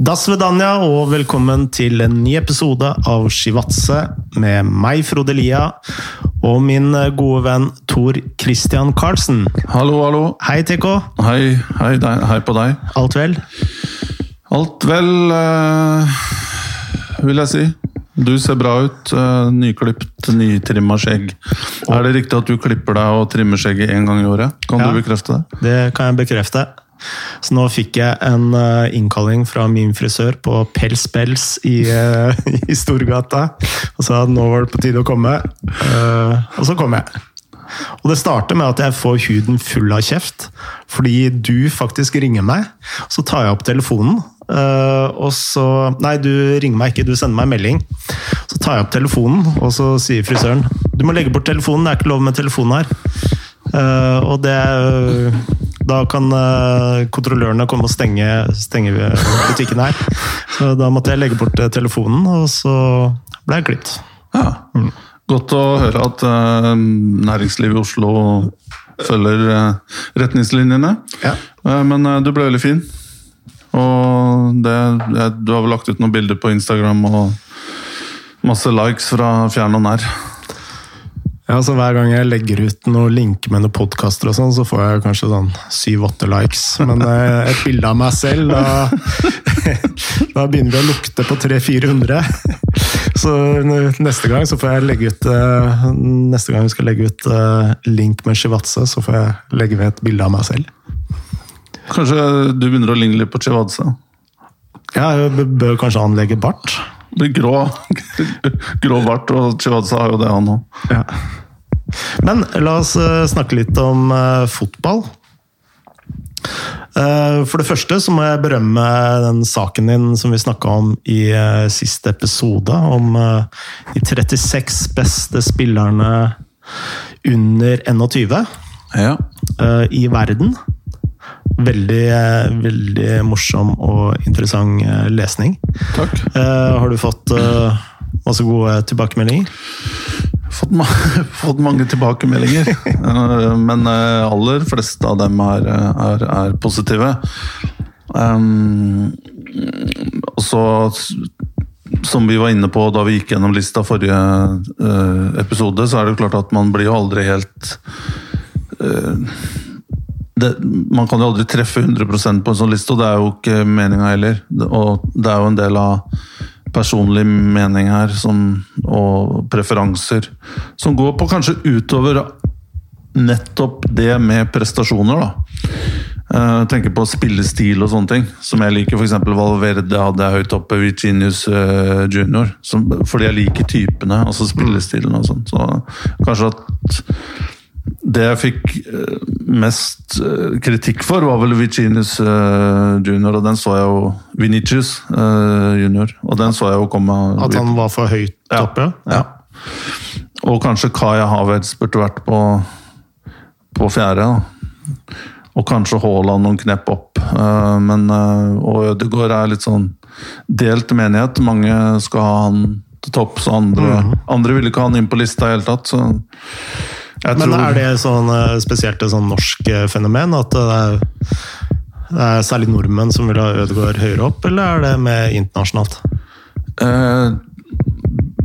Dasvedanja, og velkommen til en ny episode av Shivatse med meg, Frode Lia, og min gode venn Tor Christian Karlsen. Hallo, hallo. Hei, TK. Hei, hei, hei på deg. Alt vel? Alt vel, uh, vil jeg si. Du ser bra ut. Uh, nyklipt, nytrimma skjegg. Er det riktig at du klipper deg og trimmer skjegget én gang i året? Kan Ja. du bekrefte det? Det kan jeg bekrefte. Så nå fikk jeg en eh, innkalling fra min frisør på Pels Pels i, eh, i Storgata. Og sa at nå var det på tide å komme. Eh, og så kom jeg. Og det starter med at jeg får huden full av kjeft, fordi du faktisk ringer meg. Så tar jeg opp telefonen, og så Nei, du ringer meg ikke, du sender meg en melding. Så tar jeg opp telefonen, og så sier frisøren Du må legge bort telefonen, det er ikke lov med telefon her. Og det Da kan eh, kontrollørene komme og stenge, stenge butikken her. Så da måtte jeg legge bort eh, telefonen, og så ble jeg klippet. Ja. Godt å høre at eh, næringslivet i Oslo følger eh, retningslinjene. Ja. Eh, men eh, du ble veldig fin. Og det, du har vel lagt ut noen bilder på Instagram og masse likes fra fjern og nær. Ja, så Hver gang jeg legger ut noen linker med noen podkaster, sånn, så får jeg kanskje sånn syv-åtte likes. Men eh, et bilde av meg selv, da, da begynner vi å lukte på 300-400. Så neste gang så får jeg legge ut eh, Neste gang vi skal legge ut eh, link med Shivatse, så får jeg legge ved et bilde av meg selv. Kanskje du begynner å ligne litt på Shivatse? Ja, jeg bør kanskje anlegge bart. Det blir grå, grå bart, og Chivadze har jo det, han òg. Ja. Men la oss eh, snakke litt om eh, fotball. Eh, for det første så må jeg berømme den saken din som vi snakka om i siste episode, om de 36 beste spillerne under 21 Ja. eh, i verden. Veldig, eh, veldig morsom og interessant eh, lesning. Takk. Eh, Har du fått masse gode tilbakemeldinger? Fått, ma fått mange tilbakemeldinger, men aller fleste av dem er, er, er positive. Um, og så, som vi var inne på da vi gikk gjennom lista forrige uh, episode, så er det jo klart at man blir jo aldri helt eh, det, man kan jo aldri treffe 100% på en sånn liste, og det er jo ikke meninga heller. Og det er jo en del av personlig mening her som, og preferanser som går på kanskje utover nettopp det med prestasjoner, da. Jeg tenker på spillestil og sånne ting, som jeg liker. F.eks. Valverde hadde jeg høyt oppe, Virginius uh, junior. Som, fordi jeg liker typene, altså spillestilen og sånn. Så kanskje at det jeg fikk eh, mest eh, kritikk for, var vel Virginius eh, junior, og den så jeg jo Vinicius junior, og den så jeg jo komme At han var for høyt Ja. oppe? Ja. Og kanskje Kaya Havertz burde vært på, på fjerde. Da. Og kanskje Haaland noen knepp opp. Men, og Ødegaard er litt sånn delt menighet. Mange skal ha han til topp, så andre, andre ville ikke ha han inn på lista i hele tatt. Så jeg Men tror- er det sånn, eh, spesielt et sånn norsk eh, fenomen? At det er, det er særlig nordmenn som vil ha Ødegaard høyere opp, eller er det med internasjonalt? Eh,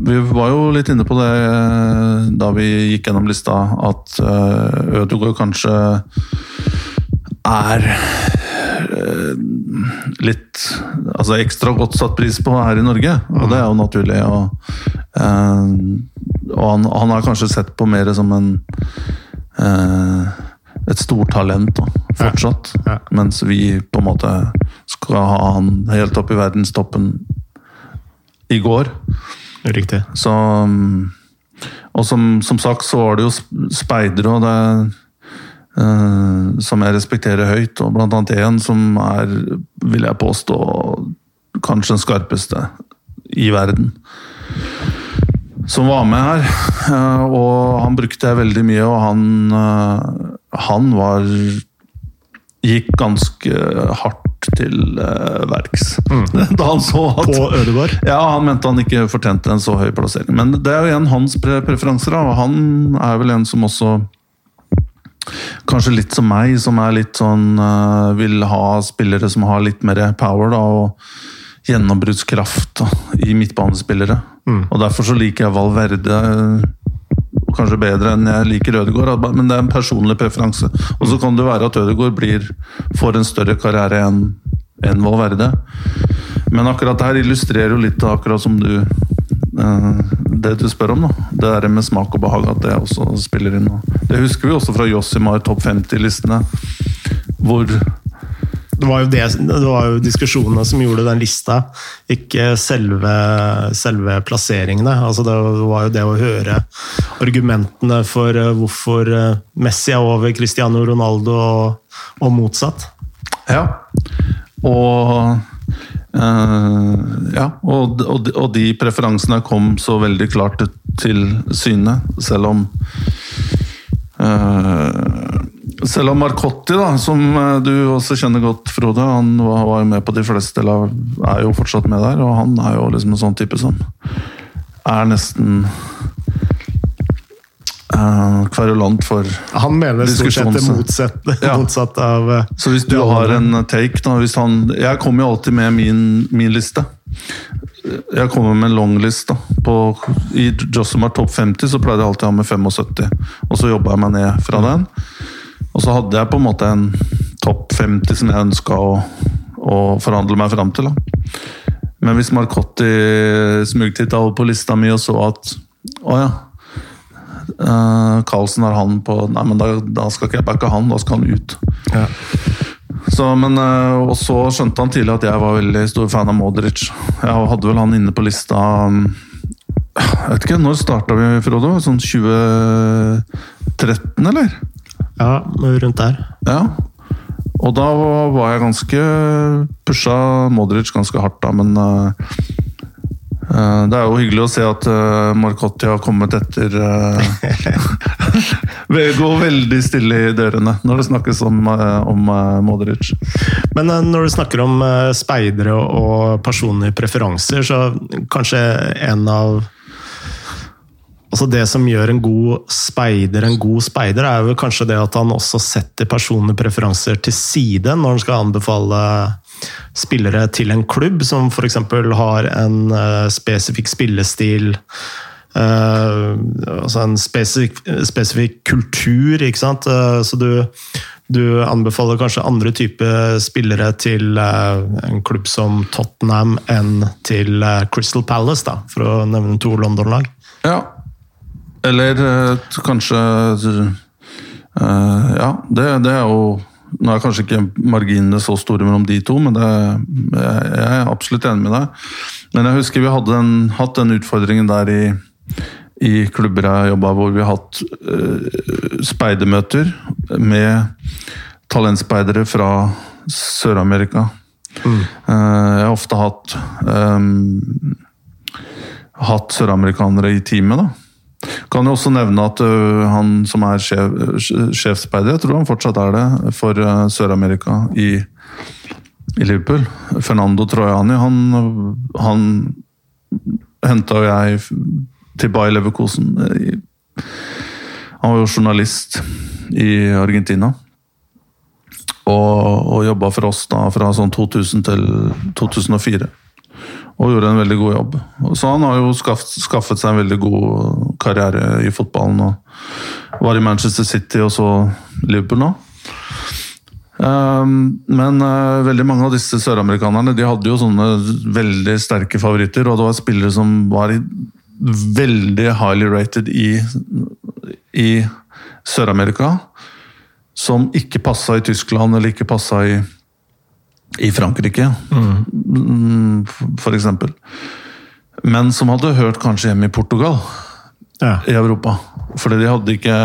vi var jo litt inne på det eh, da vi gikk gjennom lista, at eh, Ødegaard kanskje er eh, litt altså ekstra godt satt pris på her i Norge, og det er jo naturlig. Og, eh, og han, han har kanskje sett på mer som en eh, et stort talent da, fortsatt. Ja. Mens vi på en måte skal ha han helt opp i verdenstoppen i går. Riktig. Så, um, og som, som sagt så var det jo sp- speidere, og det eh, som jeg respekterer høyt, og blant annet en som er, vil jeg påstå, kanskje den skarpeste i verden. Som var med her, eh, og han brukte jeg veldig mye, og han, eh, han var Gikk ganske hardt til verks. Da han så at På Ødegård? ja, han mente han ikke fortjente en så høy plassering. Men det er jo igjen hans pre preferanser, og han er vel en som også Kanskje litt som meg, som er litt sånn øh, Vil ha spillere som har litt mer power, da, og gjennombruddskraft i midtbanespillere. Og Derfor så liker jeg Valverde eh, kanskje bedre enn jeg liker Ødegaard, men det er en personlig preferanse. Og så kan det være at Ødegaard blir, får en større karriere enn en Valverde. Men akkurat det her illustrerer jo litt akkurat som du eh, det du spør om. da. Det der med smak og behag, at det også spiller inn. Det husker vi også fra Jossimar topp 50-listene. Hvor Det var, det, det var jo diskusjonene som gjorde den lista, ikke selve, selve plasseringene. Altså det var jo det å høre argumentene for eh, hvorfor eh, Messi er over Cristiano Ronaldo, og, og motsatt. Ja. Og eh, ja, og, og, og de preferansene kom så veldig klart til syne, selv om eh, selv om Marcotti, da, som eh, du også kjenner godt, Frode, han var jo med på de fleste, eller er jo fortsatt med der. Og han er jo liksom en sånn type som er nesten eh, kverulant for Han mener stort sett det motsatte, motsatt, Ja. motsatt av uh, Så hvis du har en take da, hvis han, Jeg kommer jo alltid med min, min liste. Jeg kommer med en longlist. da. På, I er topp 50 så pleide jeg alltid å ha med 75, og så jobba jeg meg ned fra den. Og så hadde jeg på en måte en topp 50 som jeg ønska å, å forhandle meg fram til. da. Men hvis Marcotti smugtitta over på lista mi og så at Å ja. Uh, Carlsen har han på Nei, men da, da skal ikke jeg backe han, da skal han ut. Ja. Så, men, eh, og så skjønte han tidlig at jeg var veldig stor fan av Modric. Jeg hadde vel han inne på lista um, Jeg vet ikke, Når starta vi, Frodo? Sånn 2013, eller? Ja, rundt der. Ja. Og da var jeg ganske Pusha Modric ganske hardt, da, men eh, eh, det er jo hyggelig å se at uh, Marcotti har kommet etter Vego Går veldig stille i dørene når det snakkes om, eh, om eh, Modric. Men eh, når du snakker om eh, speidere og personlige preferanser, så kanskje en av Altså Det som gjør en god speider en god speider, er jo kanskje det at han også setter personlige preferanser til side når han skal anbefale spillere til en klubb som f.eks. har en uh, spesifikk spillestil. Uh, altså en spesifikk, spesifikk kultur, ikke sant. Uh, så du, du anbefaler kanskje andre typer spillere til en klubb som Tottenham enn til Crystal Palace, da, for å nevne to London-lag. Ja. Eller kanskje Ja, det, det er jo Nå er kanskje ikke marginene så store mellom de to, men det, jeg, er absolutt enig med deg. Men jeg husker vi hadde en, hatt den utfordringen der i, i klubber jeg jobba, hvor vi har hatt uh, speidermøter med talentspeidere fra Sør-Amerika. Eh, jeg har ofte hatt um, hatt søramerikanere i teamet. da. Kan jo også nevne at ø, han som er sjef, sjefspeider, jeg tror han fortsatt er det, for Sør-Amerika i, i Liverpool. Fernando Trojani, han, han henta jo jeg til Bayer Leverkosen. Han var jo journalist i Argentina. Og, og jobba for oss da fra sånn 2000 til 2004 og gjorde en veldig god jobb. Så han har jo skaffet, skaffet seg en veldig god karriere i fotballen. og Var i Manchester City og så Liverpool nå. Um, men uh, veldig mange av disse søramerikanerne de hadde jo sånne veldig sterke favoritter, og det var spillere som var veldig highly rated i, i Sør-Amerika. Som ikke passa i Tyskland eller ikke passa i, i Frankrike mm, for eksempel. Men som hadde hørt kanskje hjemme i Portugal, Ja. i Europa. Fordi de hadde ikke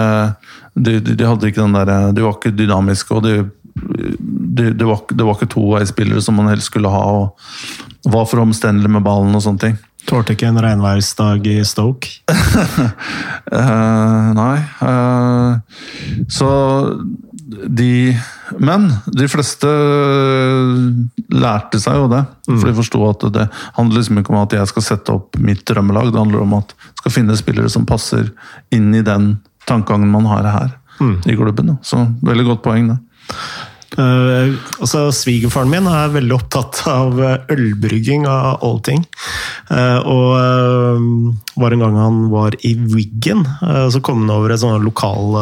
de, de, de hadde ikke den der, de var ikke dynamiske, og de, de, det, var, de var ikke toveisspillere som man helst skulle ha. og Var for omstendelig med ballen og sånne ting. Tålte ikke en regnværsdag i Stoke. uh, nei. Uh, så de Men de fleste lærte seg jo det. For de forsto at det handler liksom ikke om at jeg skal sette opp mitt drømmelag. Det handler om at jeg skal finne spillere som passer inn i den tankegangen man har her i klubben. da. Så veldig godt poeng, det. Uh, altså, Svigerfaren min er veldig opptatt av ølbrygging av all ting. Uh, og uh, var en gang han var i Wiggen, så kom han over et sånt lokal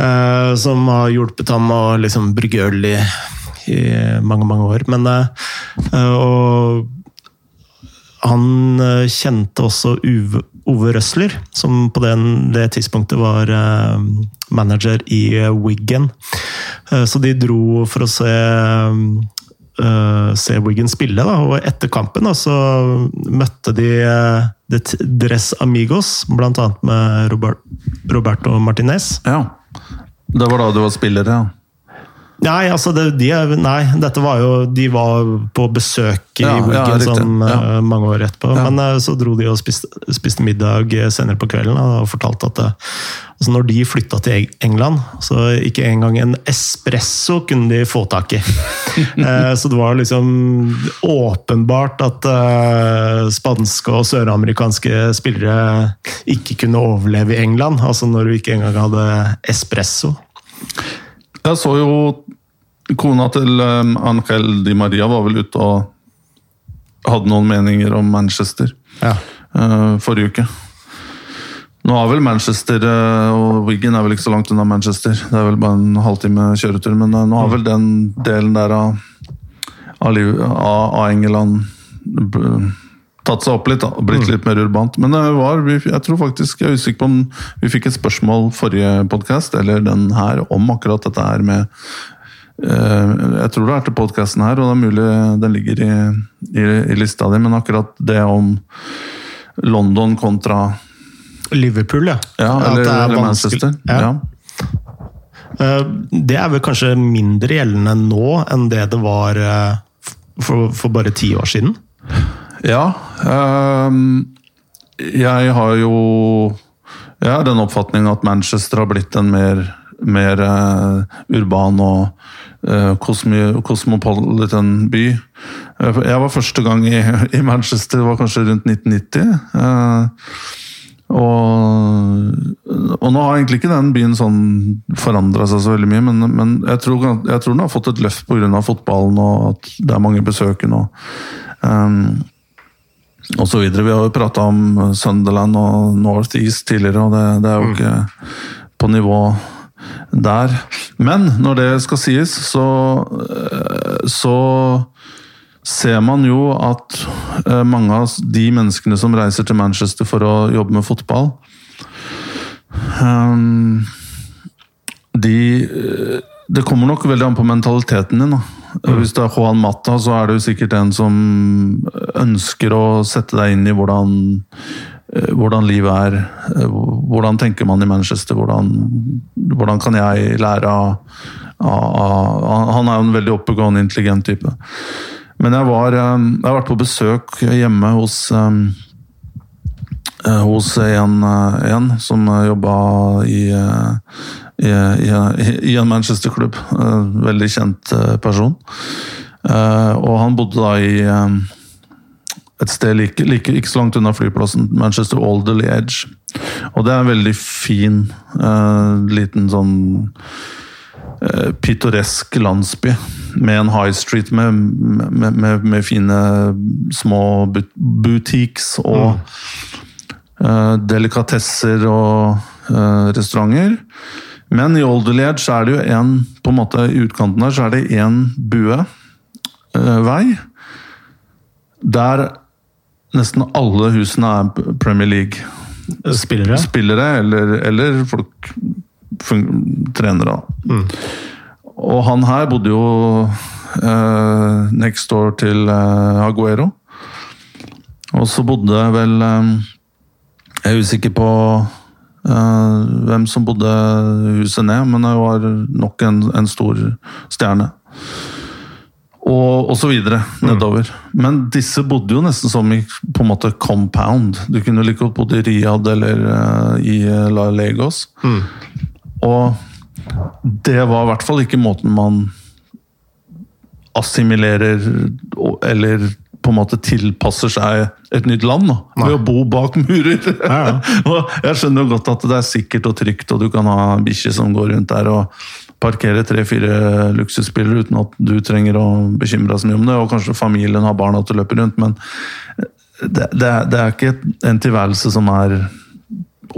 bryggeri. som har hjulpet ham å liksom, brygge øl i, i, mange, mange år. Men og han kjente også Uve, Ove Røsler, som på den, det tidspunktet var manager i Wiggen. Så de dro for å se, se Wiggen spille, da. og etter kampen da, så møtte de Dress Amigos, annet med Robert, Roberto Martinez. Ja, det var da du var spiller, ja. Nei, altså det, de, nei, dette var jo De var på besøk i ja, Wiggen ja, sånn, ja. uh, mange år etterpå. Men uh, så dro de og spiste, spiste, middag senere på kvelden og fortalte at altså når de flytta til England, så ikke engang en espresso kunne de få tak i. så det var liksom åpenbart at spanske og søramerikanske spillere ikke kunne overleve i England. Altså når du ikke engang hadde espresso. Jeg så jo Kona til um, Angel Di Maria var vel ute og hadde noen meninger om Manchester ja. uh, forrige uke. Nå er vel Manchester uh, og Wiggen er vel ikke så langt unna Manchester. Det er vel bare en halvtime kjøretur, men nå har vel den delen der av, av, av England tatt seg opp litt og blitt mm. litt mer urbant. Men det var, jeg tror faktisk, jeg er usikker på om vi fikk et spørsmål forrige podkast, eller den her, om akkurat dette her med eh, Jeg tror det er til podkasten her, og det er mulig den ligger i, i, i lista di, men akkurat det om London kontra Liverpool, ja. ja eller, eller Manchester. Ja. ja. Eh, det er vel kanskje mindre gjeldende nå enn det det var eh, for, for bare ti år siden? Ja. Um, jeg har jo Jeg har den oppfatningen at Manchester har blitt en mer, mer uh, urban og uh, kosmopolitan by. Uh, jeg var første gang i, i, Manchester, det var kanskje rundt 1990. Og, og, nå har egentlig ikke den byen sånn forandra seg så veldig mye, men, men jeg, tror, jeg, tror, den har fått et løft pga. fotballen og at det er mange besøkende. Um, videre. Vi har jo prata om Sunderland og North East tidligere, og det, det er jo mm. ikke på nivå der. Men når det skal sies, så, eh, så ser man jo at eh, mange av de menneskene som reiser til Manchester for å jobbe med fotball um, De eh, Det kommer nok veldig an på mentaliteten din. da. Mm. Hvis det er Juan Mata, så er det jo sikkert en som ønsker å sette deg inn i hvordan, eh, hvordan livet er. Eh, hvordan tenker man i Manchester? Hvordan, hvordan kan jeg lære av, av, av, Han er jo en veldig oppegående, intelligent type. Men jeg, var, eh, jeg har vært på besøk hjemme hos hos en, en som jobba i i, i, i en Manchester-klubb. Veldig kjent eh, person. Eh, og han bodde da i eh, et sted like, like, ikke så langt unna flyplassen, Manchester Alderley Edge. Og det er en veldig fin, uh, liten sånn uh, pittoresk landsby. Med en high street med, med, med, med fine små but og mm. Uh, delikatesser og restauranter. Men i Olderled så er det jo en på en måte I utkanten der så er det én buevei. Uh, der nesten alle husene er Premier League-spillere. Spillere, eller, eller folk trenere. Mm. Og han her bodde jo uh, next door til uh, Aguero. Og så bodde vel um, Jeg er usikker på Uh, hvem som bodde huset ned, men det var nok en, en stor stjerne. Og, og så videre nedover. Mm. Men disse bodde jo nesten som i på en måte compound. Du kunne like godt bodd i Riyadh eller uh, i La Legos. Mm. Og det var i hvert fall ikke måten man assimilerer eller på en måte tilpasser seg et nytt land. Da, ved å bo bak murer. Ja, ja. jeg skjønner jo godt at det er sikkert og trygt, og du kan ha en bikkje som går rundt der. og parkere tre-fire luksusbiler uten at du trenger å bekymre deg så mye om det, og kanskje familien har barna til å løpe rundt, men det, det, det er ikke en tilværelse som er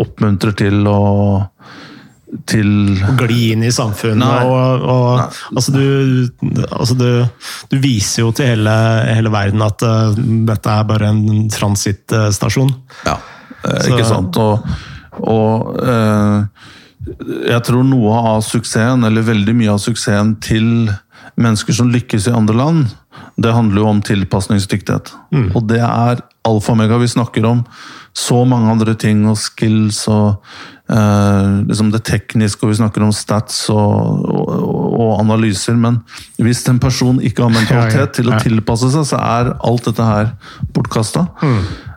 oppmuntrer til å til Gli inn i samfunnet. Nei. Og, og, altså du, altså du, du viser jo til hele, hele verden at uh, dette er bare en transittstasjon. Ja, eh, ikke sant. Og, og eh, jeg tror noe av suksessen, eller veldig mye av suksessen til mennesker som lykkes i andre land, det handler jo om tilpasningsdyktighet. Og det er alfa og mega. Vi snakker om så mange andre ting, og skills og eh, liksom det tekniske, og vi snakker om stats og, og, og analyser. Men hvis en person ikke har mentalitet Ja, ja, til å ja. tilpasse seg, så er alt dette her bortkasta.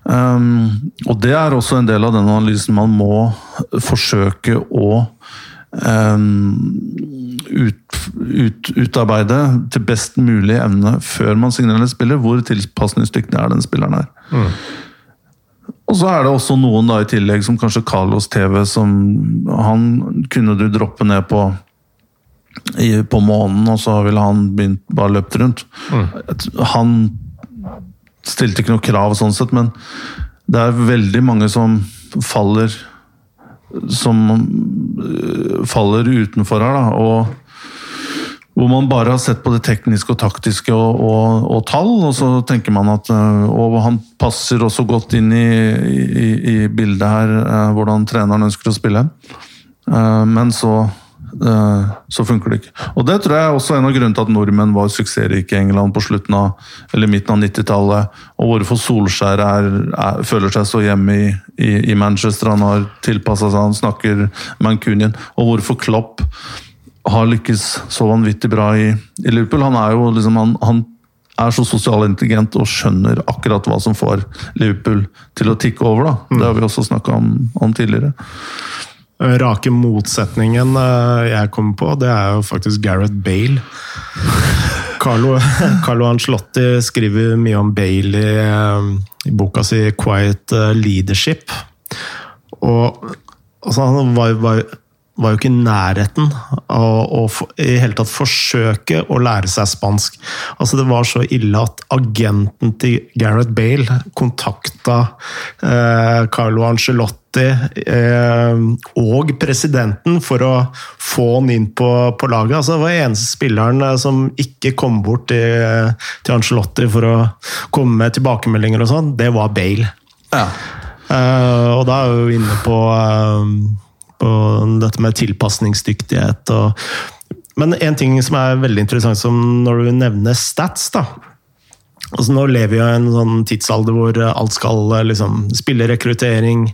Um, og det er også en del av den analysen man må forsøke å um, ut, ut, utarbeide til best mulig evne før man signerer en spiller. Hvor tilpasningsdyktig er den spilleren her? Og så er det også noen da i tillegg, som kanskje Carlos TV, som han kunne du droppe ned på i, på månen, og så ville han begynt bare løpt rundt. Mm. Han stilte ikke noe krav sånn sett, men det er veldig mange som faller som øh, faller utenfor her, da. Og hvor man bare har sett på det tekniske og taktiske og, og, og tall, og så tenker man at øh, Og han passer også godt inn i, i, i bildet her, øh, hvordan treneren ønsker å spille. Eh, Men så, eh, så funker det ikke. Og det tror jeg også er en av grunnene til at nordmenn var suksessrike i England på slutten av, eller midten av 90-tallet. Og hvorfor Solskjær er, er, føler seg så hjemme i, i, Manchester. Han har tilpassa seg, han snakker Mancunian. Og hvorfor Klopp har lykkes så vanvittig bra i, i Liverpool. Han er jo liksom han, han er så sosialintelligent og skjønner akkurat hva som får Liverpool til å tikke over. da. Det har vi også snakka om, om tidligere. Rake motsetningen eh, jeg kommer på, det er jo faktisk Gareth Bale. Carlo, Carlo Ancelotti skriver mye om Bale i, eh, i boka si 'Quiet eh, Leadership'. Og altså, han var, var, var jo ikke i nærheten av å i hele tatt forsøke å lære seg spansk. Altså Det var så ille at agenten til Gareth Bale kontakta eh, Carlo Ancelotti eh, og presidenten for å få han inn på, på laget. Altså Det var eneste spilleren eh, som ikke kom bort til, til Ancelotti for å komme med tilbakemeldinger og sånn, det var Bale. Ja. Eh, og da er vi jo inne på, på dette med tilpasningsdyktighet. Og, men en ting som er veldig interessant som når du nevner stats, da. Altså Nå lever vi i en sånn tidsalder hvor alt skal liksom, spille rekruttering,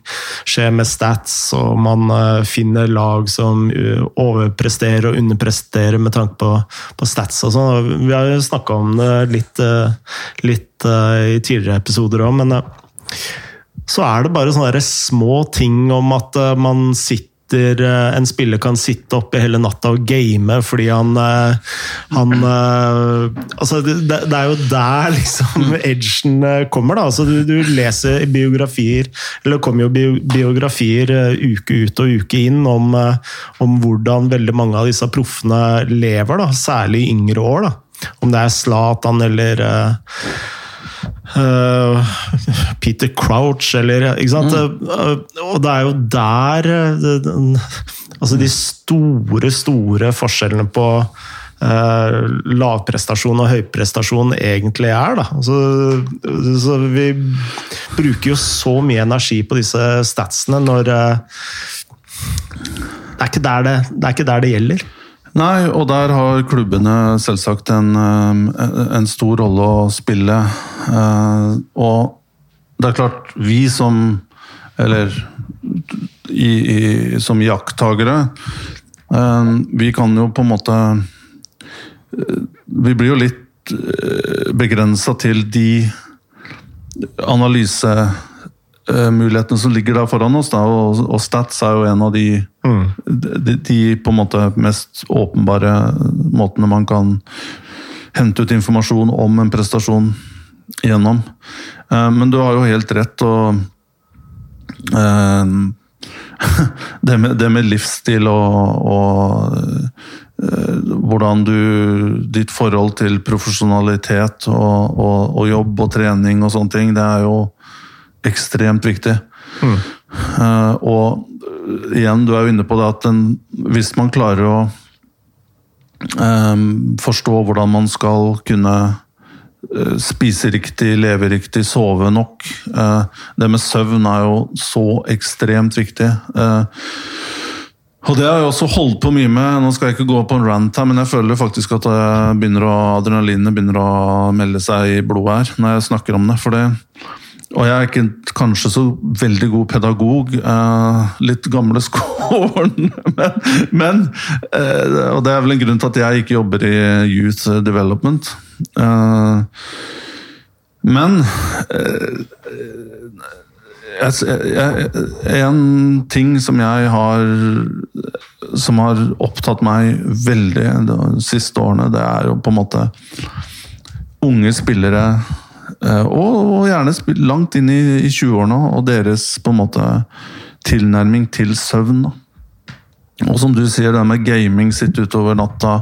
skje med stats, og man eh, finner lag som eh, overpresterer og underpresterer med tanke på, på stats og sånn. Og Vi har jo snakka om det litt, eh, litt i tidligere episoder òg, men så er det bare sånne små ting om at man sitter eh, en spiller kan sitte oppe hele natta og game fordi han, eh, han eh, altså det, det er jo der liksom edgen eh, kommer. da, altså du, du leser biografier, eller det kommer jo biografier uke ut og uke inn om, om hvordan veldig mange av disse proffene lever, da, særlig i yngre år. da, Om det er Zlatan eller eh, Uh, Peter Crouch, eller ikke sant? Uh, og det er jo der uh, Altså de store, store forskjellene på lavprestasjon og høyprestasjon egentlig er, da. Altså, så vi bruker jo så mye energi på disse statsene når det, er det, det er ikke der det gjelder. Nei, og der har klubbene selvsagt en, eh, en stor rolle å spille. Eh, Og det er klart, vi som Eller i, i, som jakttagere eh, Vi kan jo på en måte Vi blir jo litt begrensa til de analysemulighetene som ligger der foran oss. Da, og, og Stats er jo en av de, de, de på en måte mest åpenbare måtene man kan hente ut informasjon om en prestasjon gjennom. Eh, Men du har jo helt rett, og eh, det med, det med livsstil og, og eh, hvordan du Ditt forhold til profesjonalitet og, og, og, jobb og trening og sånne ting, det er jo ekstremt viktig. Mm. Uh, og igjen, du er jo inne på det at den, hvis man klarer å um, forstå hvordan man skal kunne uh, spise riktig, leve riktig, sove nok uh, Det med søvn er jo så ekstremt viktig. Og det har jeg også holdt på mye med. Nå skal jeg ikke gå på en rant her, men jeg føler faktisk at begynner å, adrenalinet begynner å melde seg i blodet her når jeg snakker om det. For det og jeg er ikke kanskje så veldig god pedagog. Eh, litt gamle skolen. men, men eh, Og det er vel en grunn til at jeg ikke jobber i Youth Development. Eh, men en ting som jeg har Som har opptatt meg veldig de siste årene, det er jo på en måte unge spillere eh, og, gjerne langt inn i, 20-årene, og deres på en måte tilnærming til søvn. Og som du sier, det med gaming, sitte utover natta.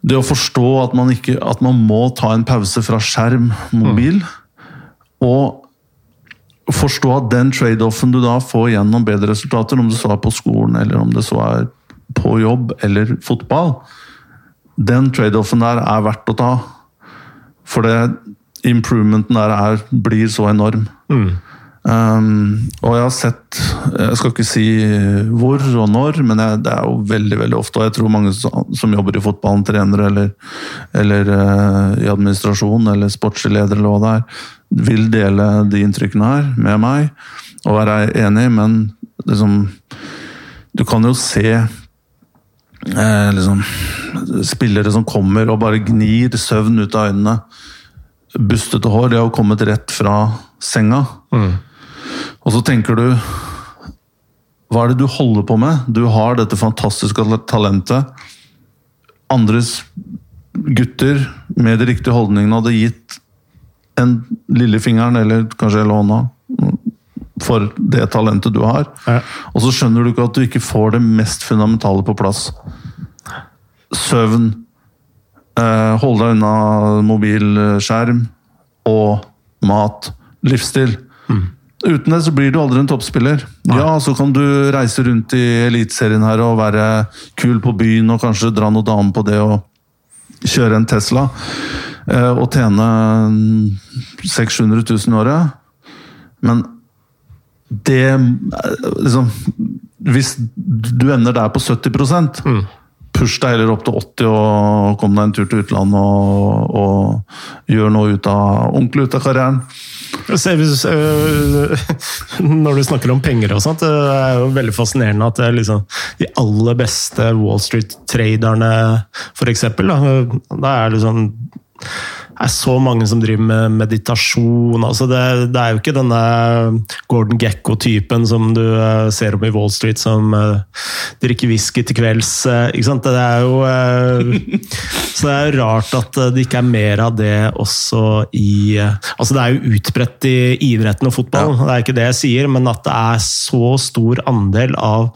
Det å forstå at man, ikke, at man må ta en pause fra skjerm, mobil. Mm. Og forstå at den trade-offen du da får gjennom bedre resultater, om det så er på skolen eller om det så er på jobb eller fotball, den trade-offen der er verdt å ta. For det improvementen der er, blir så enorm. Mm. Um, og jeg har sett Jeg skal ikke si hvor og når, men jeg, det er jo veldig veldig ofte. Og jeg tror mange som jobber i fotballen, trenere eller, eller uh, i administrasjon eller sportslig leder eller hva det er, vil dele de inntrykkene her med meg og være enig, men liksom Du kan jo se eh, liksom, spillere som kommer og bare gnir søvn ut av øynene. Bustete hår. Det har kommet rett fra senga. Mm. Og så tenker du Hva er det du holder på med? Du har dette fantastiske talentet. Andres gutter med de riktige holdningene hadde gitt en lillefingeren, eller kanskje hele hånda, for det talentet du har. Ja. Og så skjønner du ikke at du ikke får det mest fundamentale på plass. Søvn, eh, holde deg unna mobilskjerm og mat. Livsstil. Mm. Uten det så blir du aldri en toppspiller. Nei. Ja, så kan du reise rundt i Eliteserien her og være kul på byen og kanskje dra noe damer på det og kjøre en Tesla. Eh, og tjene 600 000 i året. Men det liksom, Hvis du ender der på 70 mm. Push deg heller opp til 80 og kom deg en tur til utlandet og, og gjør noe ut av, ordentlig ut av karrieren. Når du snakker om penger og sånt, det er jo veldig fascinerende at liksom, de aller beste Wall Street-traderne, f.eks., da, da er sånn er så mange som driver med meditasjon. Altså det, det, er jo ikke denne Gordon Gekko-typen som du uh, ser om i Wall Street, som uh, drikker whisky til kvelds. Uh, ikke sant? Det er jo Så det er jo rart at det ikke er mer av det også i Altså det er jo utbredt i idretten og fotball, ja. det er ikke det jeg sier, men at det er så stor andel av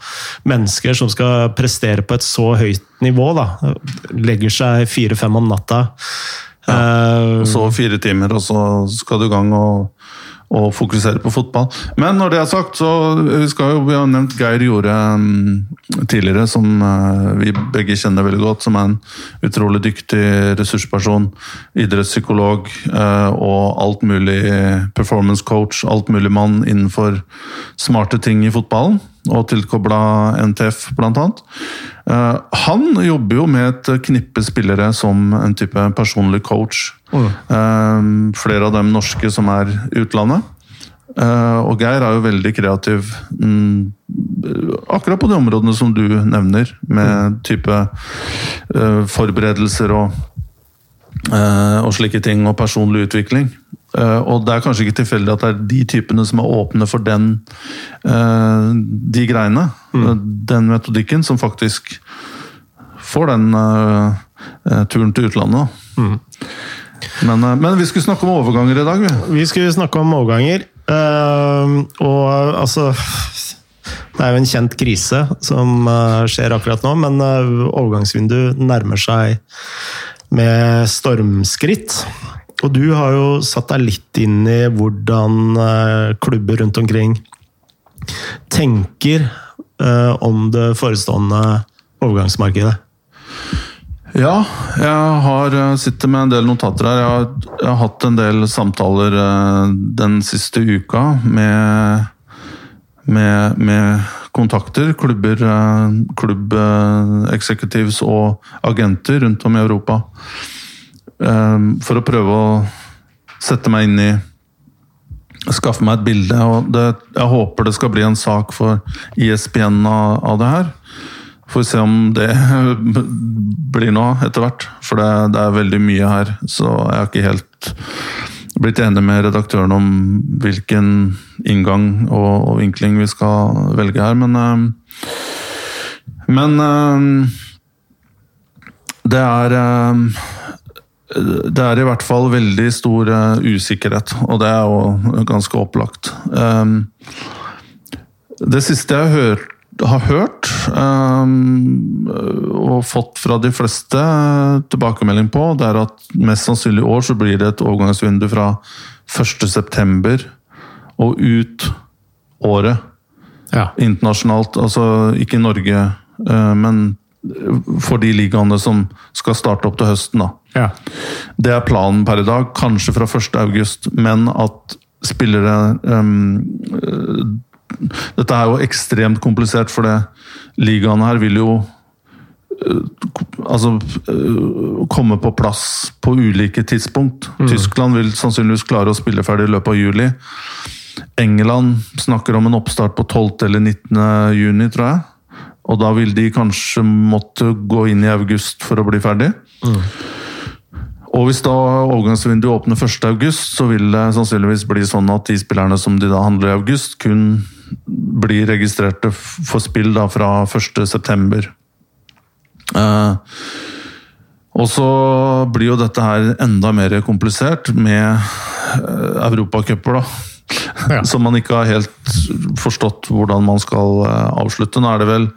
mennesker som skal prestere på et så høyt nivå, da. Legger seg fire-fem om natta ja. og så fire timer, og så skal du i gang og, og, fokusere på fotball. Men når det er sagt, så vi, skal jo, vi har nevnt Geir Jorde um, tidligere, som uh, vi begge kjenner veldig godt. Som er en utrolig dyktig ressursperson. Idrettspsykolog og alt mulig performance coach. Alt mulig mann innenfor smarte ting i fotballen og tilkobla NTF, blant annet. Eh, han jobber jo med et knippe spillere som en type personlig coach. Mm. Flere av dem norske som er utlandet. Eh, og Geir er jo veldig kreativ mm, akkurat på de områdene som du nevner, med mm. type forberedelser og, og slike ting, og personlig utvikling. Eh, og det er kanskje ikke tilfeldig at det er de typene som er åpne for den, eh, de greiene. Mm. Eh, den metodikken som faktisk får den turen til utlandet. Mm. Men, men, vi skulle snakke om overganger i dag. Vi, vi skulle snakke om overganger. Og altså Det er jo en kjent krise som skjer akkurat nå, men overgangsvinduet nærmer seg med stormskritt. Og du har jo satt deg litt inn i hvordan uh, klubber rundt omkring tenker om det forestående overgangsmarkedet. Ja, jeg har sitter med en del notater her. Jeg har, jeg har hatt en del samtaler den siste uka med med, med kontakter, klubber, eh, og agenter rundt om i Europa. Eh, for å prøve å sette meg inn i Skaffe meg et bilde. og det, Jeg håper det skal bli en sak for ISBN av, av det her. Får vi se om det blir noe etter hvert. For det, det, er veldig mye her, så jeg har ikke helt blitt enig med redaktøren om hvilken inngang og, og vinkling vi skal velge her, men uh, Men uh, det er det er i hvert fall veldig stor usikkerhet, og det er jo ganske opplagt. Det siste jeg har hørt har hørt um, og fått fra de fleste tilbakemelding på, det er at mest sannsynlig i år så blir det et overgangsvindu fra 1.9. og ut året. Ja. Internasjonalt, altså ikke i Norge, uh, men for de ligaene som skal starte opp til høsten. da. Ja. Det er planen per i dag, kanskje fra 1.8, men at spillere um, dette er jo ekstremt komplisert, for det ligaene her vil jo uh, altså uh, komme på plass på ulike tidspunkt. Mm. Tyskland vil sannsynligvis klare å spille ferdig i løpet av juli. England snakker om en oppstart på 12. eller 19. juni, tror jeg. Og da vil de kanskje måtte gå inn i august for å bli ferdig. Mm. Og hvis da overgangsvinduet åpner 1.8, så vil det sannsynligvis bli sånn at de spillerne som de da handler i august, kun blir registrerte for spill da fra 1.9. Eh, og så blir jo dette her enda mer komplisert med eh, europacuper, da. Ja. Som man ikke har helt forstått hvordan man skal uh, avslutte. Nå er det vel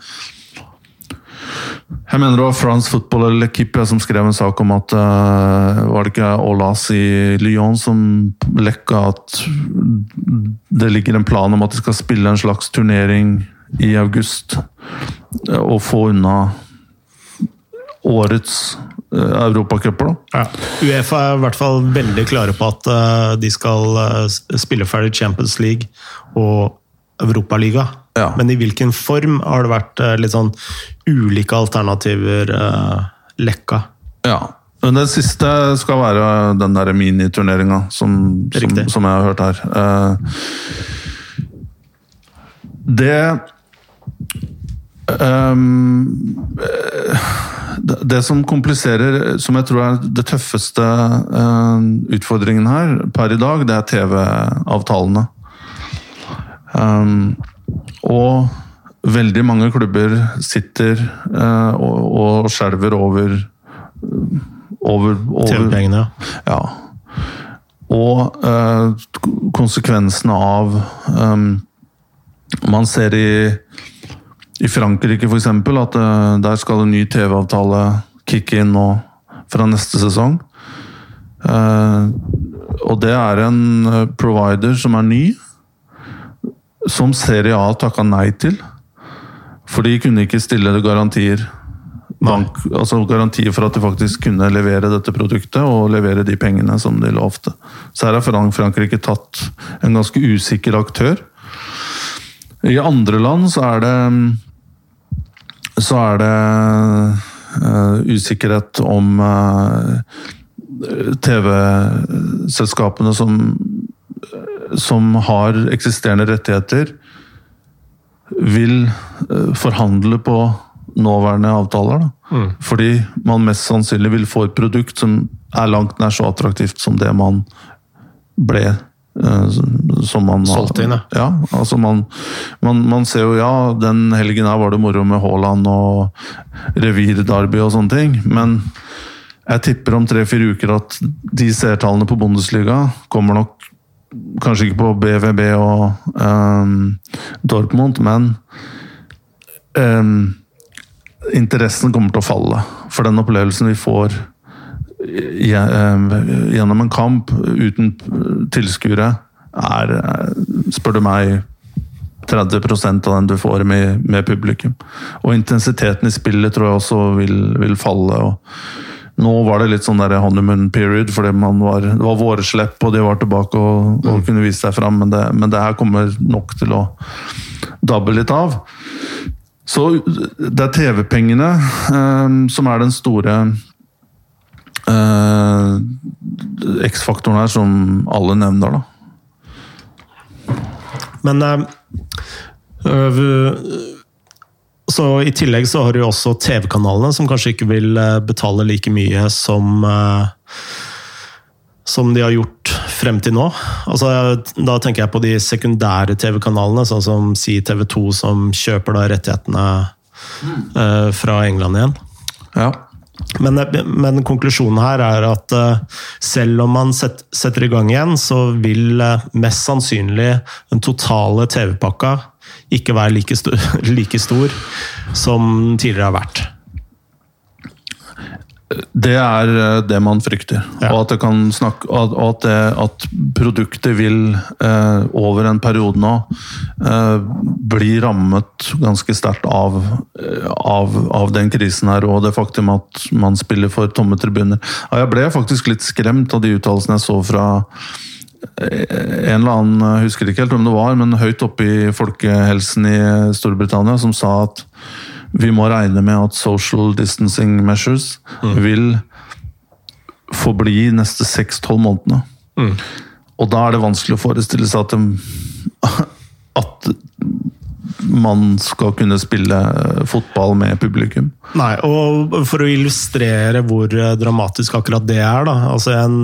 jeg mener det var France Football eller Kippe som skrev en sak om at uh, Var det ikke Olas i Lyon som lekka at det ligger en plan om at de skal spille en slags turnering i august? Uh, og få unna årets uh, da. ja. Uefa er i hvert fall veldig klare på at uh, de skal spille ferdig Champions League og Europaliga. Ja. Men i hvilken form har det vært uh, litt sånn ulike alternativer uh, lekka? Ja. Men det siste skal være den der miniturneringa som, som, som, jeg har hørt her. Uh, det um, det som kompliserer, som jeg tror er det tøffeste uh, utfordringen her per i dag, det er TV-avtalene. Um, og veldig mange klubber sitter uh, og, og skjelver over over, over TV-pengene, ja. Og uh, konsekvensene av um, Man ser i, i Frankrike f.eks. at uh, der skal en ny TV-avtale kicke inn nå fra neste sesong. Uh, og det er en provider som er ny som Serie A takka nei til. For de kunne ikke stille garantier. Bank, altså garantier for at de faktisk kunne levere dette produktet og levere de pengene som de lovte. Så her har Frankrike tatt en ganske usikker aktør. I andre land så er det så er det uh, usikkerhet om uh, TV-selskapene som som har eksisterende rettigheter, vil uh, forhandle på nåværende avtaler. Mm. Fordi man mest sannsynlig vil få et produkt som er langt nær så attraktivt som det man ble som man Solgt inn, ja. altså man, man, man, ser jo ja, den helgen her var det moro med Haaland og revir-derby og sånne ting, men jeg tipper om tre-fire uker at de seertallene på Bundesliga kommer nok kanskje ikke på BVB og um, Dortmund, men um, interessen kommer til å falle. For den opplevelsen vi får gjennom en kamp uten tilskuere, er, spør du meg, 30 av den du får med, med, publikum. Og intensiteten i spillet tror jeg også vil, vil falle. og nå var det litt sånn der honeymoon period, fordi var, det var vårslepp og de var tilbake og, og kunne vise seg fram, men det, men det her kommer nok til å dabbe litt av. Så det er TV-pengene um, som er den store eh, X-faktoren her, som alle nevner, da. Men eh, så I tillegg så har du også TV-kanalene, som kanskje ikke vil eh, betale like mye som eh, som de har gjort frem til nå. Altså, da tenker jeg på de sekundære TV-kanalene, sånn som si TV2, som kjøper da rettighetene uh, fra England igjen. Ja. Men, men, konklusjonen her er at uh, selv om man setter i gang igjen, så vil uh, mest sannsynlig den totale TV-pakka ikke være like, stor, like stor som tidligere har vært. Det er eh, det man frykter. Ja. Og, at snakke, at, det, at, produktet vil, eh, over en periode nå, eh, bli rammet ganske sterkt av, eh, av, av, den krisen her, og det faktum at man spiller for tomme tribuner. Ja, jeg ble faktisk litt skremt av de uttalelsene jeg så fra eh, en eller annen, jeg husker ikke helt hvem det var, men høyt oppe i folkehelsen i Storbritannia, som sa at vi må regne med at social distancing measures mm. vil forbli neste seks-tolv månedene. Mm. Og da er det vanskelig å forestille seg at, de, at man skal kunne spille fotball med publikum. Nei, og for å illustrere hvor dramatisk akkurat det er, da. Altså en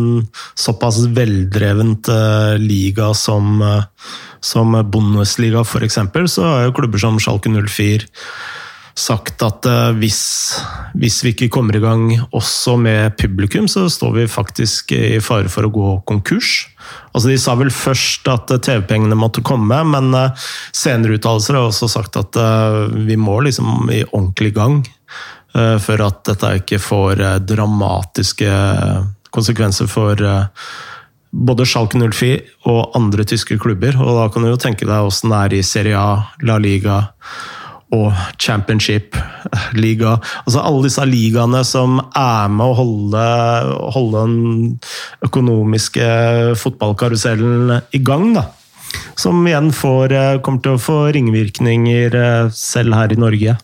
såpass veldrevent uh, liga som, uh, som Bundesliga, f.eks., så er jo klubber som Schalke 04 sagt at uh, hvis, hvis, vi ikke kommer i gang også med publikum, så står vi faktisk i fare for å gå konkurs. Altså De sa vel først at uh, TV-pengene måtte komme, men uh, senere uttalelser har også sagt at vi må liksom i ordentlig gang for at dette ikke får dramatiske konsekvenser for både Schalke 04 og andre tyske klubber. Og da kan du jo tenke deg åssen det er i Serie A, La Liga og championship-liga. Altså alle disse ligaene som er med å holde, holde den økonomiske fotballkarusellen i gang. da. Som igjen får, eh, kommer til å få ringvirkninger eh, selv her i Norge.